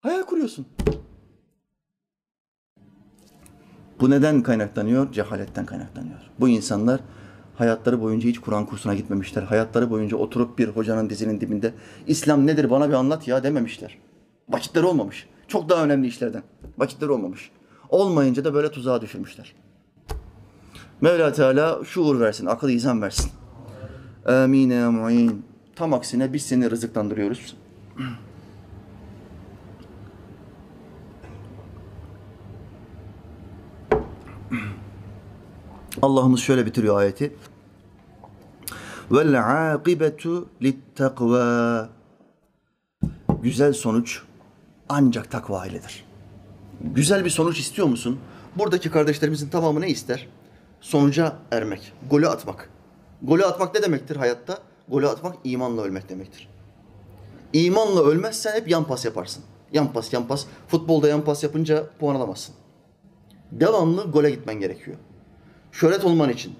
Speaker 1: Hayal kuruyorsun. Bu neden kaynaklanıyor? Cehaletten kaynaklanıyor. Bu insanlar hayatları boyunca hiç Kur'an kursuna gitmemişler. Hayatları boyunca oturup bir hocanın dizinin dibinde İslam nedir bana bir anlat ya dememişler. Vakitleri olmamış. Çok daha önemli işlerden. Vakitleri olmamış. Olmayınca da böyle tuzağa düşürmüşler. Mevla Teala şuur versin, akıl izan versin. Amin ya. Tam aksine biz seni rızıklandırıyoruz. Allah'ımız şöyle bitiriyor ayeti. Vel akibetu littakva. Güzel sonuç ancak takva iledir. Güzel bir sonuç istiyor musun? Buradaki kardeşlerimizin tamamı ne ister? Sonuca ermek, golü atmak. Golü atmak ne demektir hayatta? Golü atmak imanla ölmek demektir. İmanla ölmezsen hep yan pas yaparsın. Yan pas, yan pas. Futbolda yan pas yapınca puan alamazsın. Devamlı gole gitmen gerekiyor. Şöhret olman için,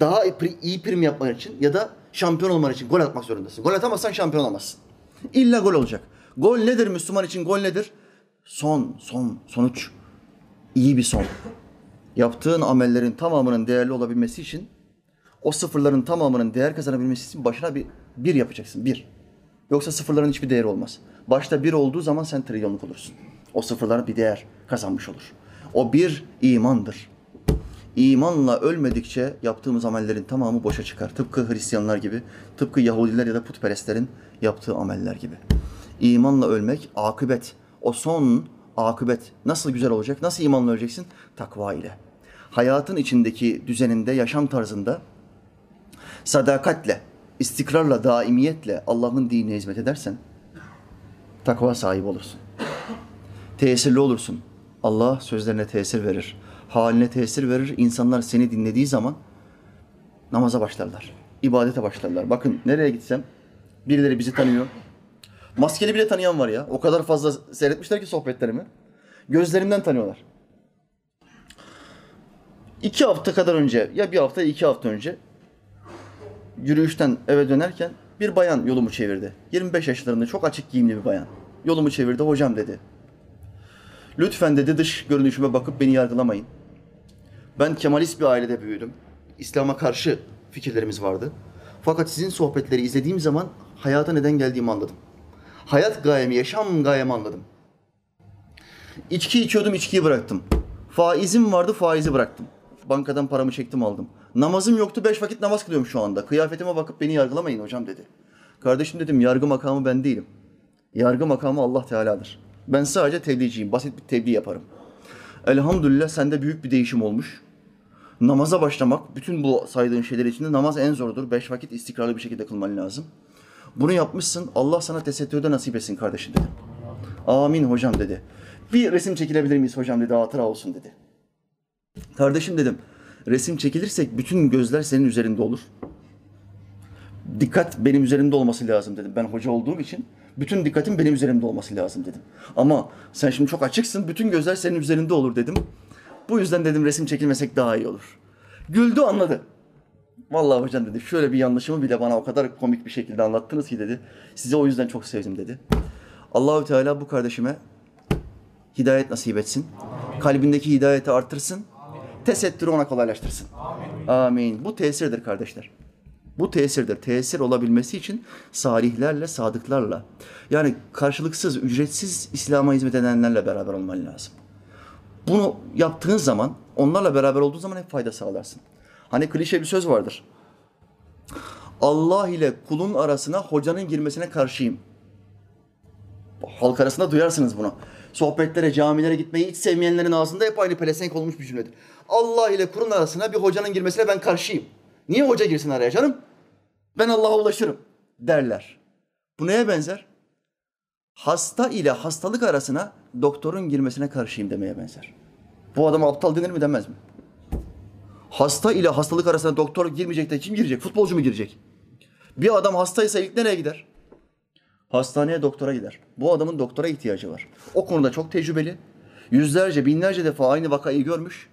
Speaker 1: daha iyi prim yapman için ya da şampiyon olman için gol atmak zorundasın. Gol atamazsan şampiyon olamazsın. İlla gol olacak. Gol nedir Müslüman için? Gol nedir? Son, son, sonuç. İyi bir son. Yaptığın amellerin tamamının değerli olabilmesi için o sıfırların tamamının değer kazanabilmesi için başına bir, bir yapacaksın. Bir. Yoksa sıfırların hiçbir değeri olmaz. Başta bir olduğu zaman sen trilyonluk olursun. O sıfırlar bir değer kazanmış olur. O bir imandır. İmanla ölmedikçe yaptığımız amellerin tamamı boşa çıkar. Tıpkı Hristiyanlar gibi, tıpkı Yahudiler ya da putperestlerin yaptığı ameller gibi. İmanla ölmek akıbet. O son akıbet nasıl güzel olacak? Nasıl imanla öleceksin? Takva ile. Hayatın içindeki düzeninde, yaşam tarzında sadakatle, istikrarla, daimiyetle Allah'ın dinine hizmet edersen takva sahibi olursun. Tesirli olursun. Allah sözlerine tesir verir. Haline tesir verir. İnsanlar seni dinlediği zaman namaza başlarlar. ibadete başlarlar. Bakın nereye gitsem birileri bizi tanıyor. Maskeli bile tanıyan var ya. O kadar fazla seyretmişler ki sohbetlerimi. Gözlerimden tanıyorlar. İki hafta kadar önce, ya bir hafta iki hafta önce yürüyüşten eve dönerken bir bayan yolumu çevirdi. 25 yaşlarında çok açık giyimli bir bayan. Yolumu çevirdi. Hocam dedi. Lütfen dedi dış görünüşüme bakıp beni yargılamayın. Ben Kemalist bir ailede büyüdüm. İslam'a karşı fikirlerimiz vardı. Fakat sizin sohbetleri izlediğim zaman hayata neden geldiğimi anladım. Hayat gayemi, yaşam gayemi anladım. İçki içiyordum, içkiyi bıraktım. Faizim vardı, faizi bıraktım. Bankadan paramı çektim aldım. Namazım yoktu, beş vakit namaz kılıyorum şu anda. Kıyafetime bakıp beni yargılamayın hocam dedi. Kardeşim dedim, yargı makamı ben değilim. Yargı makamı Allah Teala'dır. Ben sadece tebliğciyim, basit bir tebliğ yaparım. Elhamdülillah sende büyük bir değişim olmuş. Namaza başlamak, bütün bu saydığın şeyler içinde namaz en zorudur. Beş vakit istikrarlı bir şekilde kılman lazım. Bunu yapmışsın, Allah sana tesettürde nasip etsin kardeşim dedi. Amin hocam dedi. Bir resim çekilebilir miyiz hocam dedi, hatıra olsun dedi. Kardeşim dedim, resim çekilirsek bütün gözler senin üzerinde olur. Dikkat benim üzerimde olması lazım dedim. Ben hoca olduğum için bütün dikkatin benim üzerimde olması lazım dedim. Ama sen şimdi çok açıksın, bütün gözler senin üzerinde olur dedim. Bu yüzden dedim resim çekilmesek daha iyi olur. Güldü anladı. Vallahi hocam dedi şöyle bir yanlışımı bile bana o kadar komik bir şekilde anlattınız ki dedi. Size o yüzden çok sevdim dedi. Allahü Teala bu kardeşime hidayet nasip etsin. Kalbindeki hidayeti artırsın. Tesettürü ona kolaylaştırsın. Amin. Amin. Bu tesirdir kardeşler. Bu tesirdir. Tesir olabilmesi için salihlerle, sadıklarla yani karşılıksız, ücretsiz İslam'a hizmet edenlerle beraber olman lazım. Bunu yaptığın zaman, onlarla beraber olduğun zaman hep fayda sağlarsın. Hani klişe bir söz vardır. Allah ile kulun arasına hocanın girmesine karşıyım. Halk arasında duyarsınız bunu. Sohbetlere, camilere gitmeyi hiç sevmeyenlerin ağzında hep aynı pelesenk olmuş bir cümledir. Allah ile kurun arasına bir hocanın girmesine ben karşıyım. Niye hoca girsin araya canım? Ben Allah'a ulaşırım derler. Bu neye benzer? Hasta ile hastalık arasına doktorun girmesine karşıyım demeye benzer. Bu adam aptal denir mi demez mi? Hasta ile hastalık arasında doktor girmeyecek de kim girecek? Futbolcu mu girecek? Bir adam hastaysa ilk nereye gider? Hastaneye doktora gider. Bu adamın doktora ihtiyacı var. O konuda çok tecrübeli. Yüzlerce, binlerce defa aynı vakayı görmüş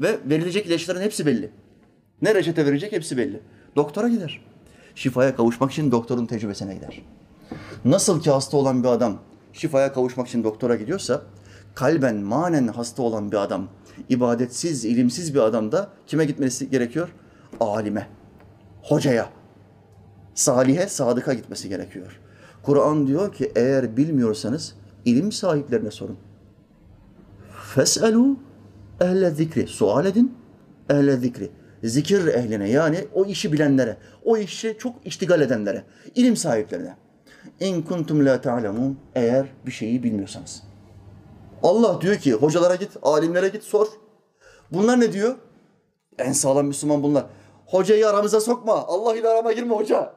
Speaker 1: ve verilecek ilaçların hepsi belli. Ne reçete verecek hepsi belli. Doktora gider. Şifaya kavuşmak için doktorun tecrübesine gider. Nasıl ki hasta olan bir adam şifaya kavuşmak için doktora gidiyorsa, kalben, manen hasta olan bir adam, ibadetsiz, ilimsiz bir adam da kime gitmesi gerekiyor? Alime, hocaya, salihe, sadıka gitmesi gerekiyor. Kur'an diyor ki eğer bilmiyorsanız ilim sahiplerine sorun. Fes'elu ehle zikri. Sual edin ehle zikri. Zikir ehline yani o işi bilenlere, o işi çok iştigal edenlere, ilim sahiplerine. İn kuntum la ta'lemun eğer bir şeyi bilmiyorsanız. Allah diyor ki hocalara git, alimlere git sor. Bunlar ne diyor? En sağlam Müslüman bunlar. Hocayı aramıza sokma. Allah ile arama girme hoca.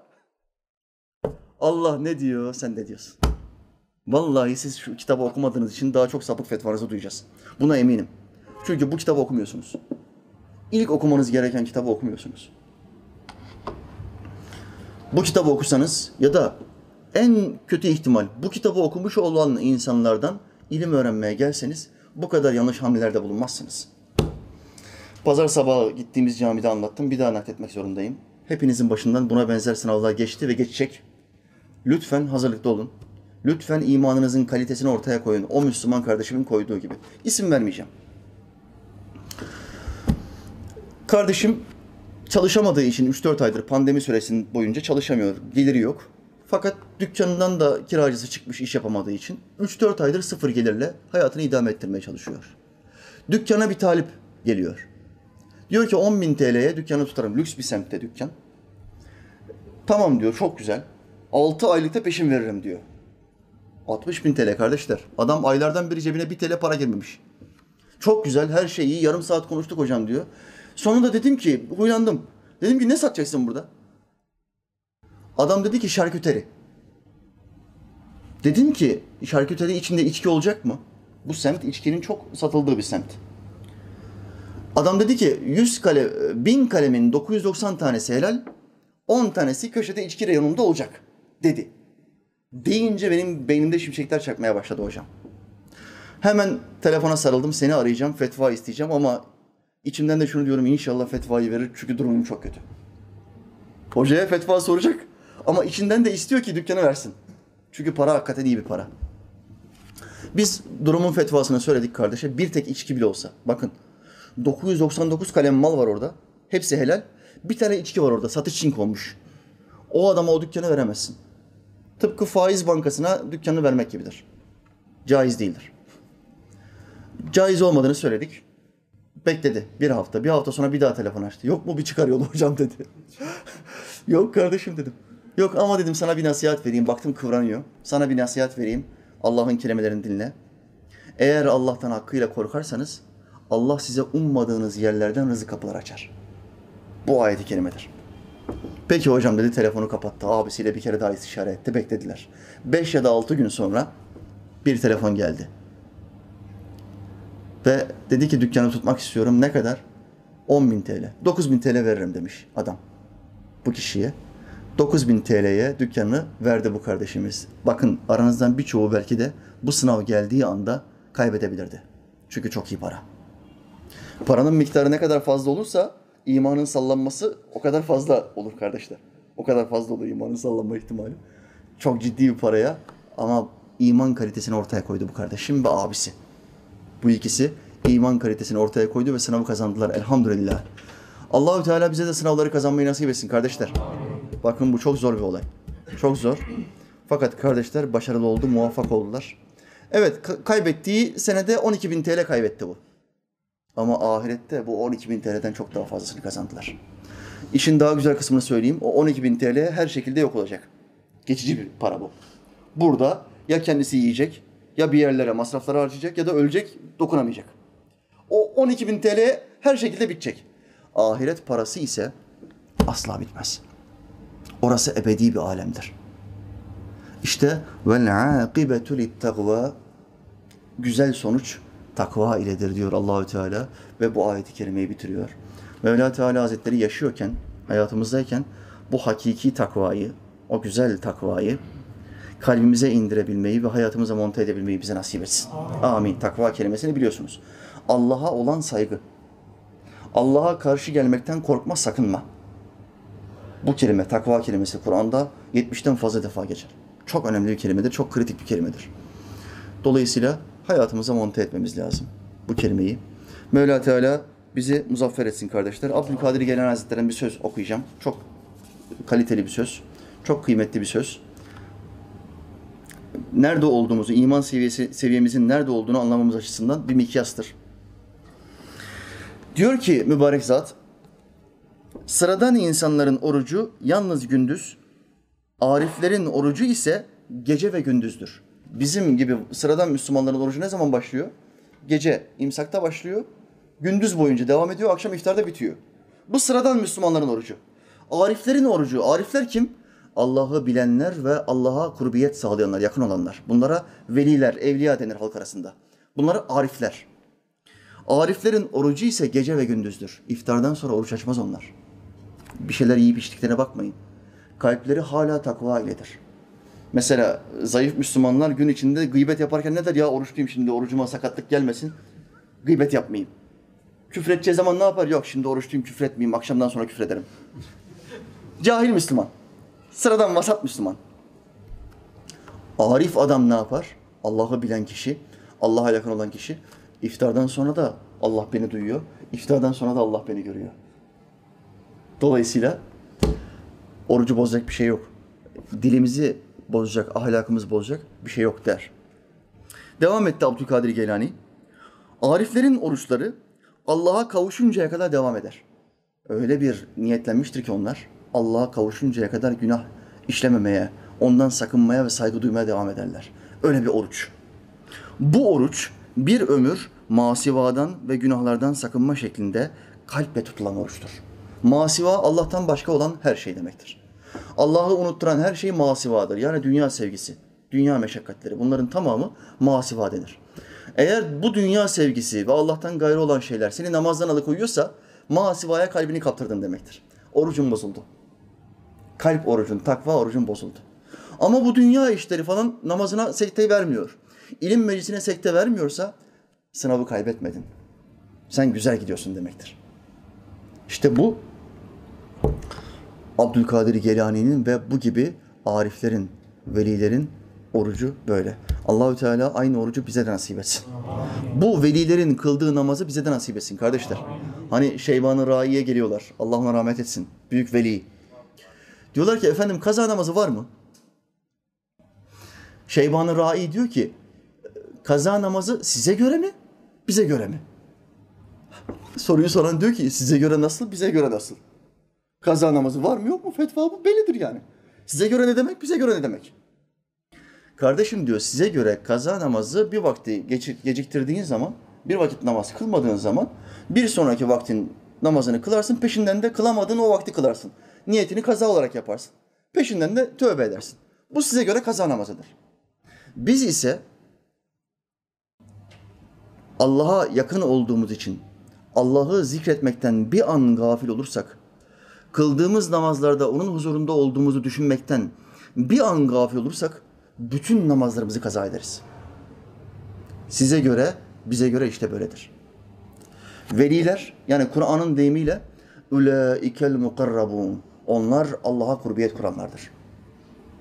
Speaker 1: Allah ne diyor, sen ne diyorsun? Vallahi siz şu kitabı okumadığınız için daha çok sapık fetvanızı duyacağız. Buna eminim. Çünkü bu kitabı okumuyorsunuz. İlk okumanız gereken kitabı okumuyorsunuz. Bu kitabı okusanız ya da en kötü ihtimal bu kitabı okumuş olan insanlardan ilim öğrenmeye gelseniz bu kadar yanlış hamlelerde bulunmazsınız. Pazar sabahı gittiğimiz camide anlattım. Bir daha nakletmek zorundayım. Hepinizin başından buna benzer sınavlar geçti ve geçecek. Lütfen hazırlıklı olun. Lütfen imanınızın kalitesini ortaya koyun. O Müslüman kardeşimin koyduğu gibi. İsim vermeyeceğim. Kardeşim çalışamadığı için 3-4 aydır pandemi süresinin boyunca çalışamıyor. Geliri yok. Fakat dükkanından da kiracısı çıkmış iş yapamadığı için 3-4 aydır sıfır gelirle hayatını idame ettirmeye çalışıyor. Dükkana bir talip geliyor. Diyor ki 10 bin TL'ye dükkanı tutarım. Lüks bir semtte dükkan. Tamam diyor çok güzel. 6 aylıkta peşin veririm diyor. 60 bin TL kardeşler. Adam aylardan beri cebine 1 TL para girmemiş. Çok güzel her şey iyi. Yarım saat konuştuk hocam diyor. Sonunda dedim ki huylandım. Dedim ki ne satacaksın burada? Adam dedi ki şarküteri. Dedim ki şarküteri içinde içki olacak mı? Bu semt içkinin çok satıldığı bir semt. Adam dedi ki 100 kale, 1000 kalemin 990 tanesi helal, 10 tanesi köşede içki reyonunda olacak dedi. Deyince benim beynimde şimşekler çakmaya başladı hocam. Hemen telefona sarıldım. Seni arayacağım, fetva isteyeceğim ama içimden de şunu diyorum inşallah fetvayı verir çünkü durumum çok kötü. Hocaya fetva soracak ama içinden de istiyor ki dükkanı versin. Çünkü para hakikaten iyi bir para. Biz durumun fetvasını söyledik kardeşe. Bir tek içki bile olsa. Bakın 999 kalem mal var orada. Hepsi helal. Bir tane içki var orada. Satış için konmuş. O adama o dükkanı veremezsin. Tıpkı faiz bankasına dükkanı vermek gibidir. Caiz değildir. Caiz olmadığını söyledik. Bekledi bir hafta. Bir hafta sonra bir daha telefon açtı. Yok mu bir çıkar yolu hocam dedi. Yok kardeşim dedim. Yok ama dedim sana bir nasihat vereyim. Baktım kıvranıyor. Sana bir nasihat vereyim. Allah'ın kelimelerini dinle. Eğer Allah'tan hakkıyla korkarsanız Allah size ummadığınız yerlerden rızık kapılar açar. Bu ayeti kerimedir. Peki hocam dedi telefonu kapattı. Abisiyle bir kere daha istişare etti. Beklediler. Beş ya da altı gün sonra bir telefon geldi. Ve dedi ki dükkanı tutmak istiyorum. Ne kadar? 10 bin TL. 9 bin TL veririm demiş adam bu kişiye. 9 bin TL'ye dükkanı verdi bu kardeşimiz. Bakın aranızdan birçoğu belki de bu sınav geldiği anda kaybedebilirdi. Çünkü çok iyi para. Paranın miktarı ne kadar fazla olursa imanın sallanması o kadar fazla olur kardeşler. O kadar fazla olur imanın sallanma ihtimali. Çok ciddi bir paraya ama iman kalitesini ortaya koydu bu kardeşim ve abisi. Bu ikisi iman kalitesini ortaya koydu ve sınavı kazandılar elhamdülillah. Allahü Teala bize de sınavları kazanmayı nasip etsin kardeşler. Bakın bu çok zor bir olay. Çok zor. Fakat kardeşler başarılı oldu, muvaffak oldular. Evet kaybettiği senede 12 bin TL kaybetti bu. Ama ahirette bu 12 bin TL'den çok daha fazlasını kazandılar. İşin daha güzel kısmını söyleyeyim. O 12 bin TL her şekilde yok olacak. Geçici bir para bu. Burada Ya kendisi yiyecek, ya bir yerlere masrafları harcayacak ya da ölecek, dokunamayacak. O 12 bin TL her şekilde bitecek. Ahiret parası ise asla bitmez. Orası ebedi bir alemdir. İşte vel akibetu takva güzel sonuç takva iledir diyor Allahü Teala ve bu ayeti kerimeyi bitiriyor. Mevla Teala Hazretleri yaşıyorken, hayatımızdayken bu hakiki takvayı, o güzel takvayı kalbimize indirebilmeyi ve hayatımıza monte edebilmeyi bize nasip etsin. Amin. Takva kelimesini biliyorsunuz. Allah'a olan saygı. Allah'a karşı gelmekten korkma, sakınma. Bu kelime, takva kelimesi Kur'an'da 70'ten fazla defa geçer. Çok önemli bir kelimedir, çok kritik bir kelimedir. Dolayısıyla hayatımıza monte etmemiz lazım bu kelimeyi. Mevla Teala bizi muzaffer etsin kardeşler. Abdülkadir Gelen Hazretleri'nin bir söz okuyacağım. Çok kaliteli bir söz. Çok kıymetli bir söz. Nerede olduğumuzu, iman seviyesi, seviyemizin nerede olduğunu anlamamız açısından bir mikyastır. Diyor ki mübarek zat, sıradan insanların orucu yalnız gündüz, ariflerin orucu ise gece ve gündüzdür. Bizim gibi sıradan Müslümanların orucu ne zaman başlıyor? Gece imsakta başlıyor, gündüz boyunca devam ediyor, akşam iftarda bitiyor. Bu sıradan Müslümanların orucu. Ariflerin orucu. Arifler kim? Allah'ı bilenler ve Allah'a kurbiyet sağlayanlar, yakın olanlar. Bunlara veliler, evliya denir halk arasında. Bunlara arifler. Ariflerin orucu ise gece ve gündüzdür. İftardan sonra oruç açmaz onlar. Bir şeyler yiyip içtiklerine bakmayın. Kalpleri hala takva iledir. Mesela zayıf Müslümanlar gün içinde gıybet yaparken ne der? Ya oruçluyum şimdi orucuma sakatlık gelmesin. Gıybet yapmayayım. Küfredeceği zaman ne yapar? Yok şimdi oruçluyum küfretmeyeyim. Akşamdan sonra küfrederim. Cahil Müslüman. Sıradan vasat Müslüman. Arif adam ne yapar? Allah'ı bilen kişi, Allah'a yakın olan kişi. iftardan sonra da Allah beni duyuyor. İftardan sonra da Allah beni görüyor. Dolayısıyla orucu bozacak bir şey yok. Dilimizi bozacak, ahlakımızı bozacak bir şey yok der. Devam etti Abdülkadir Geylani. Ariflerin oruçları Allah'a kavuşuncaya kadar devam eder. Öyle bir niyetlenmiştir ki onlar Allah'a kavuşuncaya kadar günah işlememeye, ondan sakınmaya ve saygı duymaya devam ederler. Öyle bir oruç. Bu oruç bir ömür masivadan ve günahlardan sakınma şeklinde kalple tutulan oruçtur. Masiva Allah'tan başka olan her şey demektir. Allah'ı unutturan her şey masivadır. Yani dünya sevgisi, dünya meşakkatleri bunların tamamı masiva denir. Eğer bu dünya sevgisi ve Allah'tan gayrı olan şeyler seni namazdan alıkoyuyorsa masivaya kalbini kaptırdın demektir. Orucun bozuldu. Kalp orucun, takva orucun bozuldu. Ama bu dünya işleri falan namazına sekte vermiyor. İlim meclisine sekte vermiyorsa sınavı kaybetmedin. Sen güzel gidiyorsun demektir. İşte bu Abdülkadir Gelani'nin ve bu gibi ariflerin, velilerin orucu böyle. Allahü Teala aynı orucu bize de nasip etsin. Bu velilerin kıldığı namazı bize de nasip etsin kardeşler. Hani Şeyban-ı Rai'ye geliyorlar. Allah ona rahmet etsin. Büyük veli. Diyorlar ki efendim kaza namazı var mı? Şeyban-ı Rai diyor ki kaza namazı size göre mi? Bize göre mi? Soruyu soran diyor ki size göre nasıl? Bize göre nasıl? Kaza namazı var mı yok mu? Fetva bu bellidir yani. Size göre ne demek? Bize göre ne demek? Kardeşim diyor size göre kaza namazı bir vakti geciktirdiğin zaman, bir vakit namaz kılmadığın zaman bir sonraki vaktin namazını kılarsın, peşinden de kılamadığın o vakti kılarsın. Niyetini kaza olarak yaparsın. Peşinden de tövbe edersin. Bu size göre kaza namazıdır. Biz ise Allah'a yakın olduğumuz için Allah'ı zikretmekten bir an gafil olursak, kıldığımız namazlarda onun huzurunda olduğumuzu düşünmekten bir an gafil olursak bütün namazlarımızı kaza ederiz. Size göre, bize göre işte böyledir. Veliler yani Kur'an'ın deyimiyle ulaikel mukarrabun. Onlar Allah'a kurbiyet kuranlardır.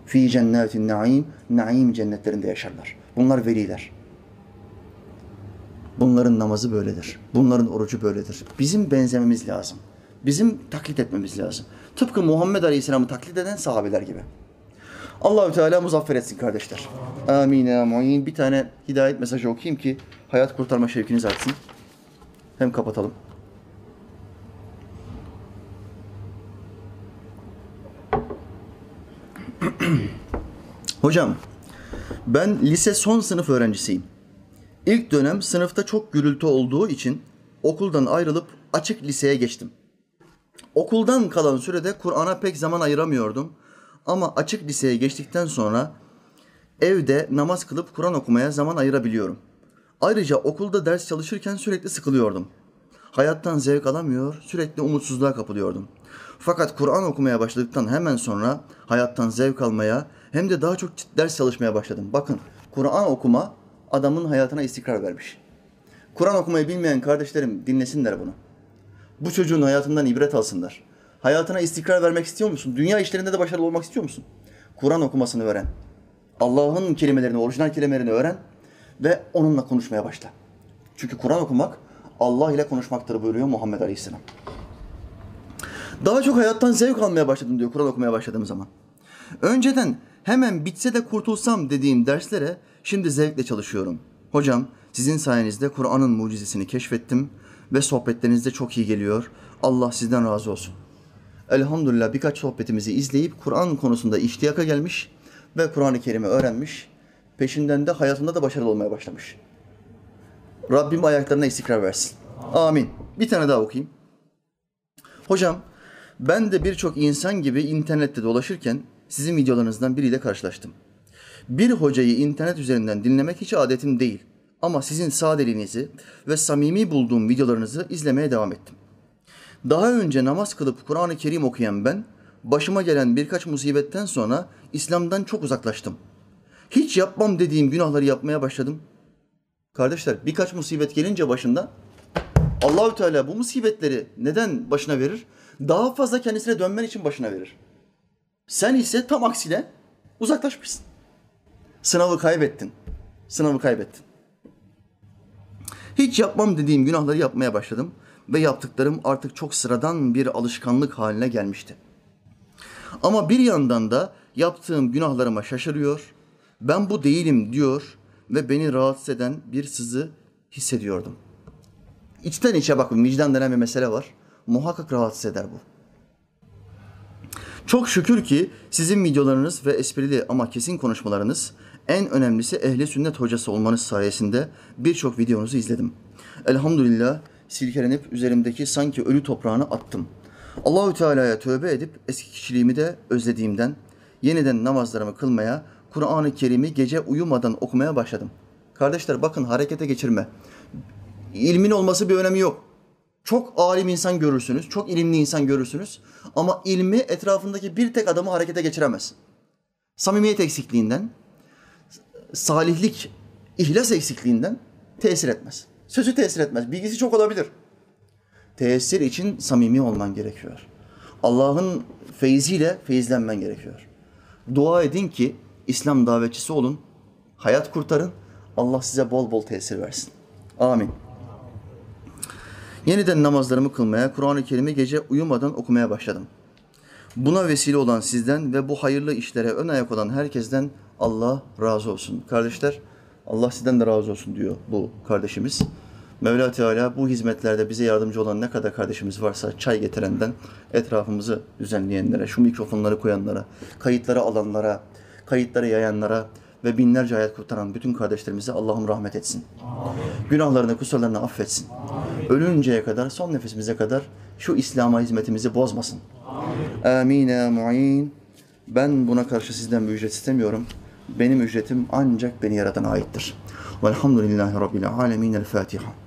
Speaker 1: Fi cennetin naim, naim cennetlerinde yaşarlar. Bunlar veliler. Bunların namazı böyledir. Bunların orucu böyledir. Bizim benzememiz lazım. Bizim taklit etmemiz lazım. Tıpkı Muhammed Aleyhisselam'ı taklit eden sahabeler gibi. Allahü Teala muzaffer etsin kardeşler. Amin amin. Bir tane hidayet mesajı okuyayım ki hayat kurtarma şevkiniz artsın. Hem kapatalım. Hocam, Ben lise son sınıf öğrencisiyim. İlk dönem sınıfta çok gürültü olduğu için okuldan ayrılıp açık liseye geçtim. Okuldan kalan sürede Kur'an'a pek zaman ayıramıyordum. Ama açık liseye geçtikten sonra evde namaz kılıp Kur'an okumaya zaman ayırabiliyorum. Ayrıca okulda ders çalışırken sürekli sıkılıyordum. Hayattan zevk alamıyor, sürekli umutsuzluğa kapılıyordum. Fakat Kur'an okumaya başladıktan hemen sonra hayattan zevk almaya hem de daha çok ders çalışmaya başladım. Bakın Kur'an okuma adamın hayatına istikrar vermiş. Kur'an okumayı bilmeyen kardeşlerim dinlesinler bunu. Bu çocuğun hayatından ibret alsınlar. Hayatına istikrar vermek istiyor musun? Dünya işlerinde de başarılı olmak istiyor musun? Kur'an okumasını öğren. Allah'ın kelimelerini, orijinal kelimelerini öğren ve onunla konuşmaya başla. Çünkü Kur'an okumak Allah ile konuşmaktır buyuruyor Muhammed Aleyhisselam. Daha çok hayattan zevk almaya başladım diyor Kur'an okumaya başladığım zaman. Önceden hemen bitse de kurtulsam dediğim derslere şimdi zevkle çalışıyorum. Hocam sizin sayenizde Kur'an'ın mucizesini keşfettim ve sohbetleriniz de çok iyi geliyor. Allah sizden razı olsun. Elhamdülillah birkaç sohbetimizi izleyip Kur'an konusunda ihtiyaka gelmiş ve Kur'an-ı Kerim'i öğrenmiş. Peşinden de hayatında da başarılı olmaya başlamış. Rabbim ayaklarına istikrar versin. Amin. Bir tane daha okuyayım. Hocam ben de birçok insan gibi internette dolaşırken sizin videolarınızdan biriyle karşılaştım. Bir hocayı internet üzerinden dinlemek hiç adetim değil. Ama sizin sadeliğinizi ve samimi bulduğum videolarınızı izlemeye devam ettim. Daha önce namaz kılıp Kur'an-ı Kerim okuyan ben, başıma gelen birkaç musibetten sonra İslam'dan çok uzaklaştım. Hiç yapmam dediğim günahları yapmaya başladım. Kardeşler birkaç musibet gelince başında Allahü Teala bu musibetleri neden başına verir? Daha fazla kendisine dönmen için başına verir. Sen ise tam aksine uzaklaşmışsın. Sınavı kaybettin. Sınavı kaybettin. Hiç yapmam dediğim günahları yapmaya başladım ve yaptıklarım artık çok sıradan bir alışkanlık haline gelmişti. Ama bir yandan da yaptığım günahlarıma şaşırıyor, ben bu değilim diyor ve beni rahatsız eden bir sızı hissediyordum. İçten içe bakın vicdan denen bir mesele var. Muhakkak rahatsız eder bu. Çok şükür ki sizin videolarınız ve esprili ama kesin konuşmalarınız en önemlisi ehli sünnet hocası olmanız sayesinde birçok videonuzu izledim. Elhamdülillah silkelenip üzerimdeki sanki ölü toprağını attım. Allahü Teala'ya tövbe edip eski kişiliğimi de özlediğimden yeniden namazlarımı kılmaya, Kur'an-ı Kerim'i gece uyumadan okumaya başladım. Kardeşler bakın harekete geçirme. İlmin olması bir önemi yok. Çok alim insan görürsünüz, çok ilimli insan görürsünüz ama ilmi etrafındaki bir tek adamı harekete geçiremez. Samimiyet eksikliğinden, salihlik, ihlas eksikliğinden tesir etmez. Sözü tesir etmez. Bilgisi çok olabilir. Tesir için samimi olman gerekiyor. Allah'ın feyziyle feyizlenmen gerekiyor. Dua edin ki İslam davetçisi olun, hayat kurtarın. Allah size bol bol tesir versin. Amin. Yeniden namazlarımı kılmaya, Kur'an-ı Kerim'i gece uyumadan okumaya başladım. Buna vesile olan sizden ve bu hayırlı işlere ön ayak olan herkesten Allah razı olsun. Kardeşler, Allah sizden de razı olsun diyor bu kardeşimiz. Mevla Teala bu hizmetlerde bize yardımcı olan ne kadar kardeşimiz varsa çay getirenden etrafımızı düzenleyenlere, şu mikrofonları koyanlara, kayıtları alanlara, kayıtları yayanlara ve binlerce hayat kurtaran bütün kardeşlerimize Allah'ım rahmet etsin. Amin. Günahlarını, kusurlarını affetsin. Amin. Ölünceye kadar, son nefesimize kadar şu İslam'a hizmetimizi bozmasın. Amin. Amin. Mu'in. Ben buna karşı sizden bir ücret istemiyorum. Benim ücretim ancak beni yaratan aittir. Velhamdülillahi Rabbil alemin. El Fatiha.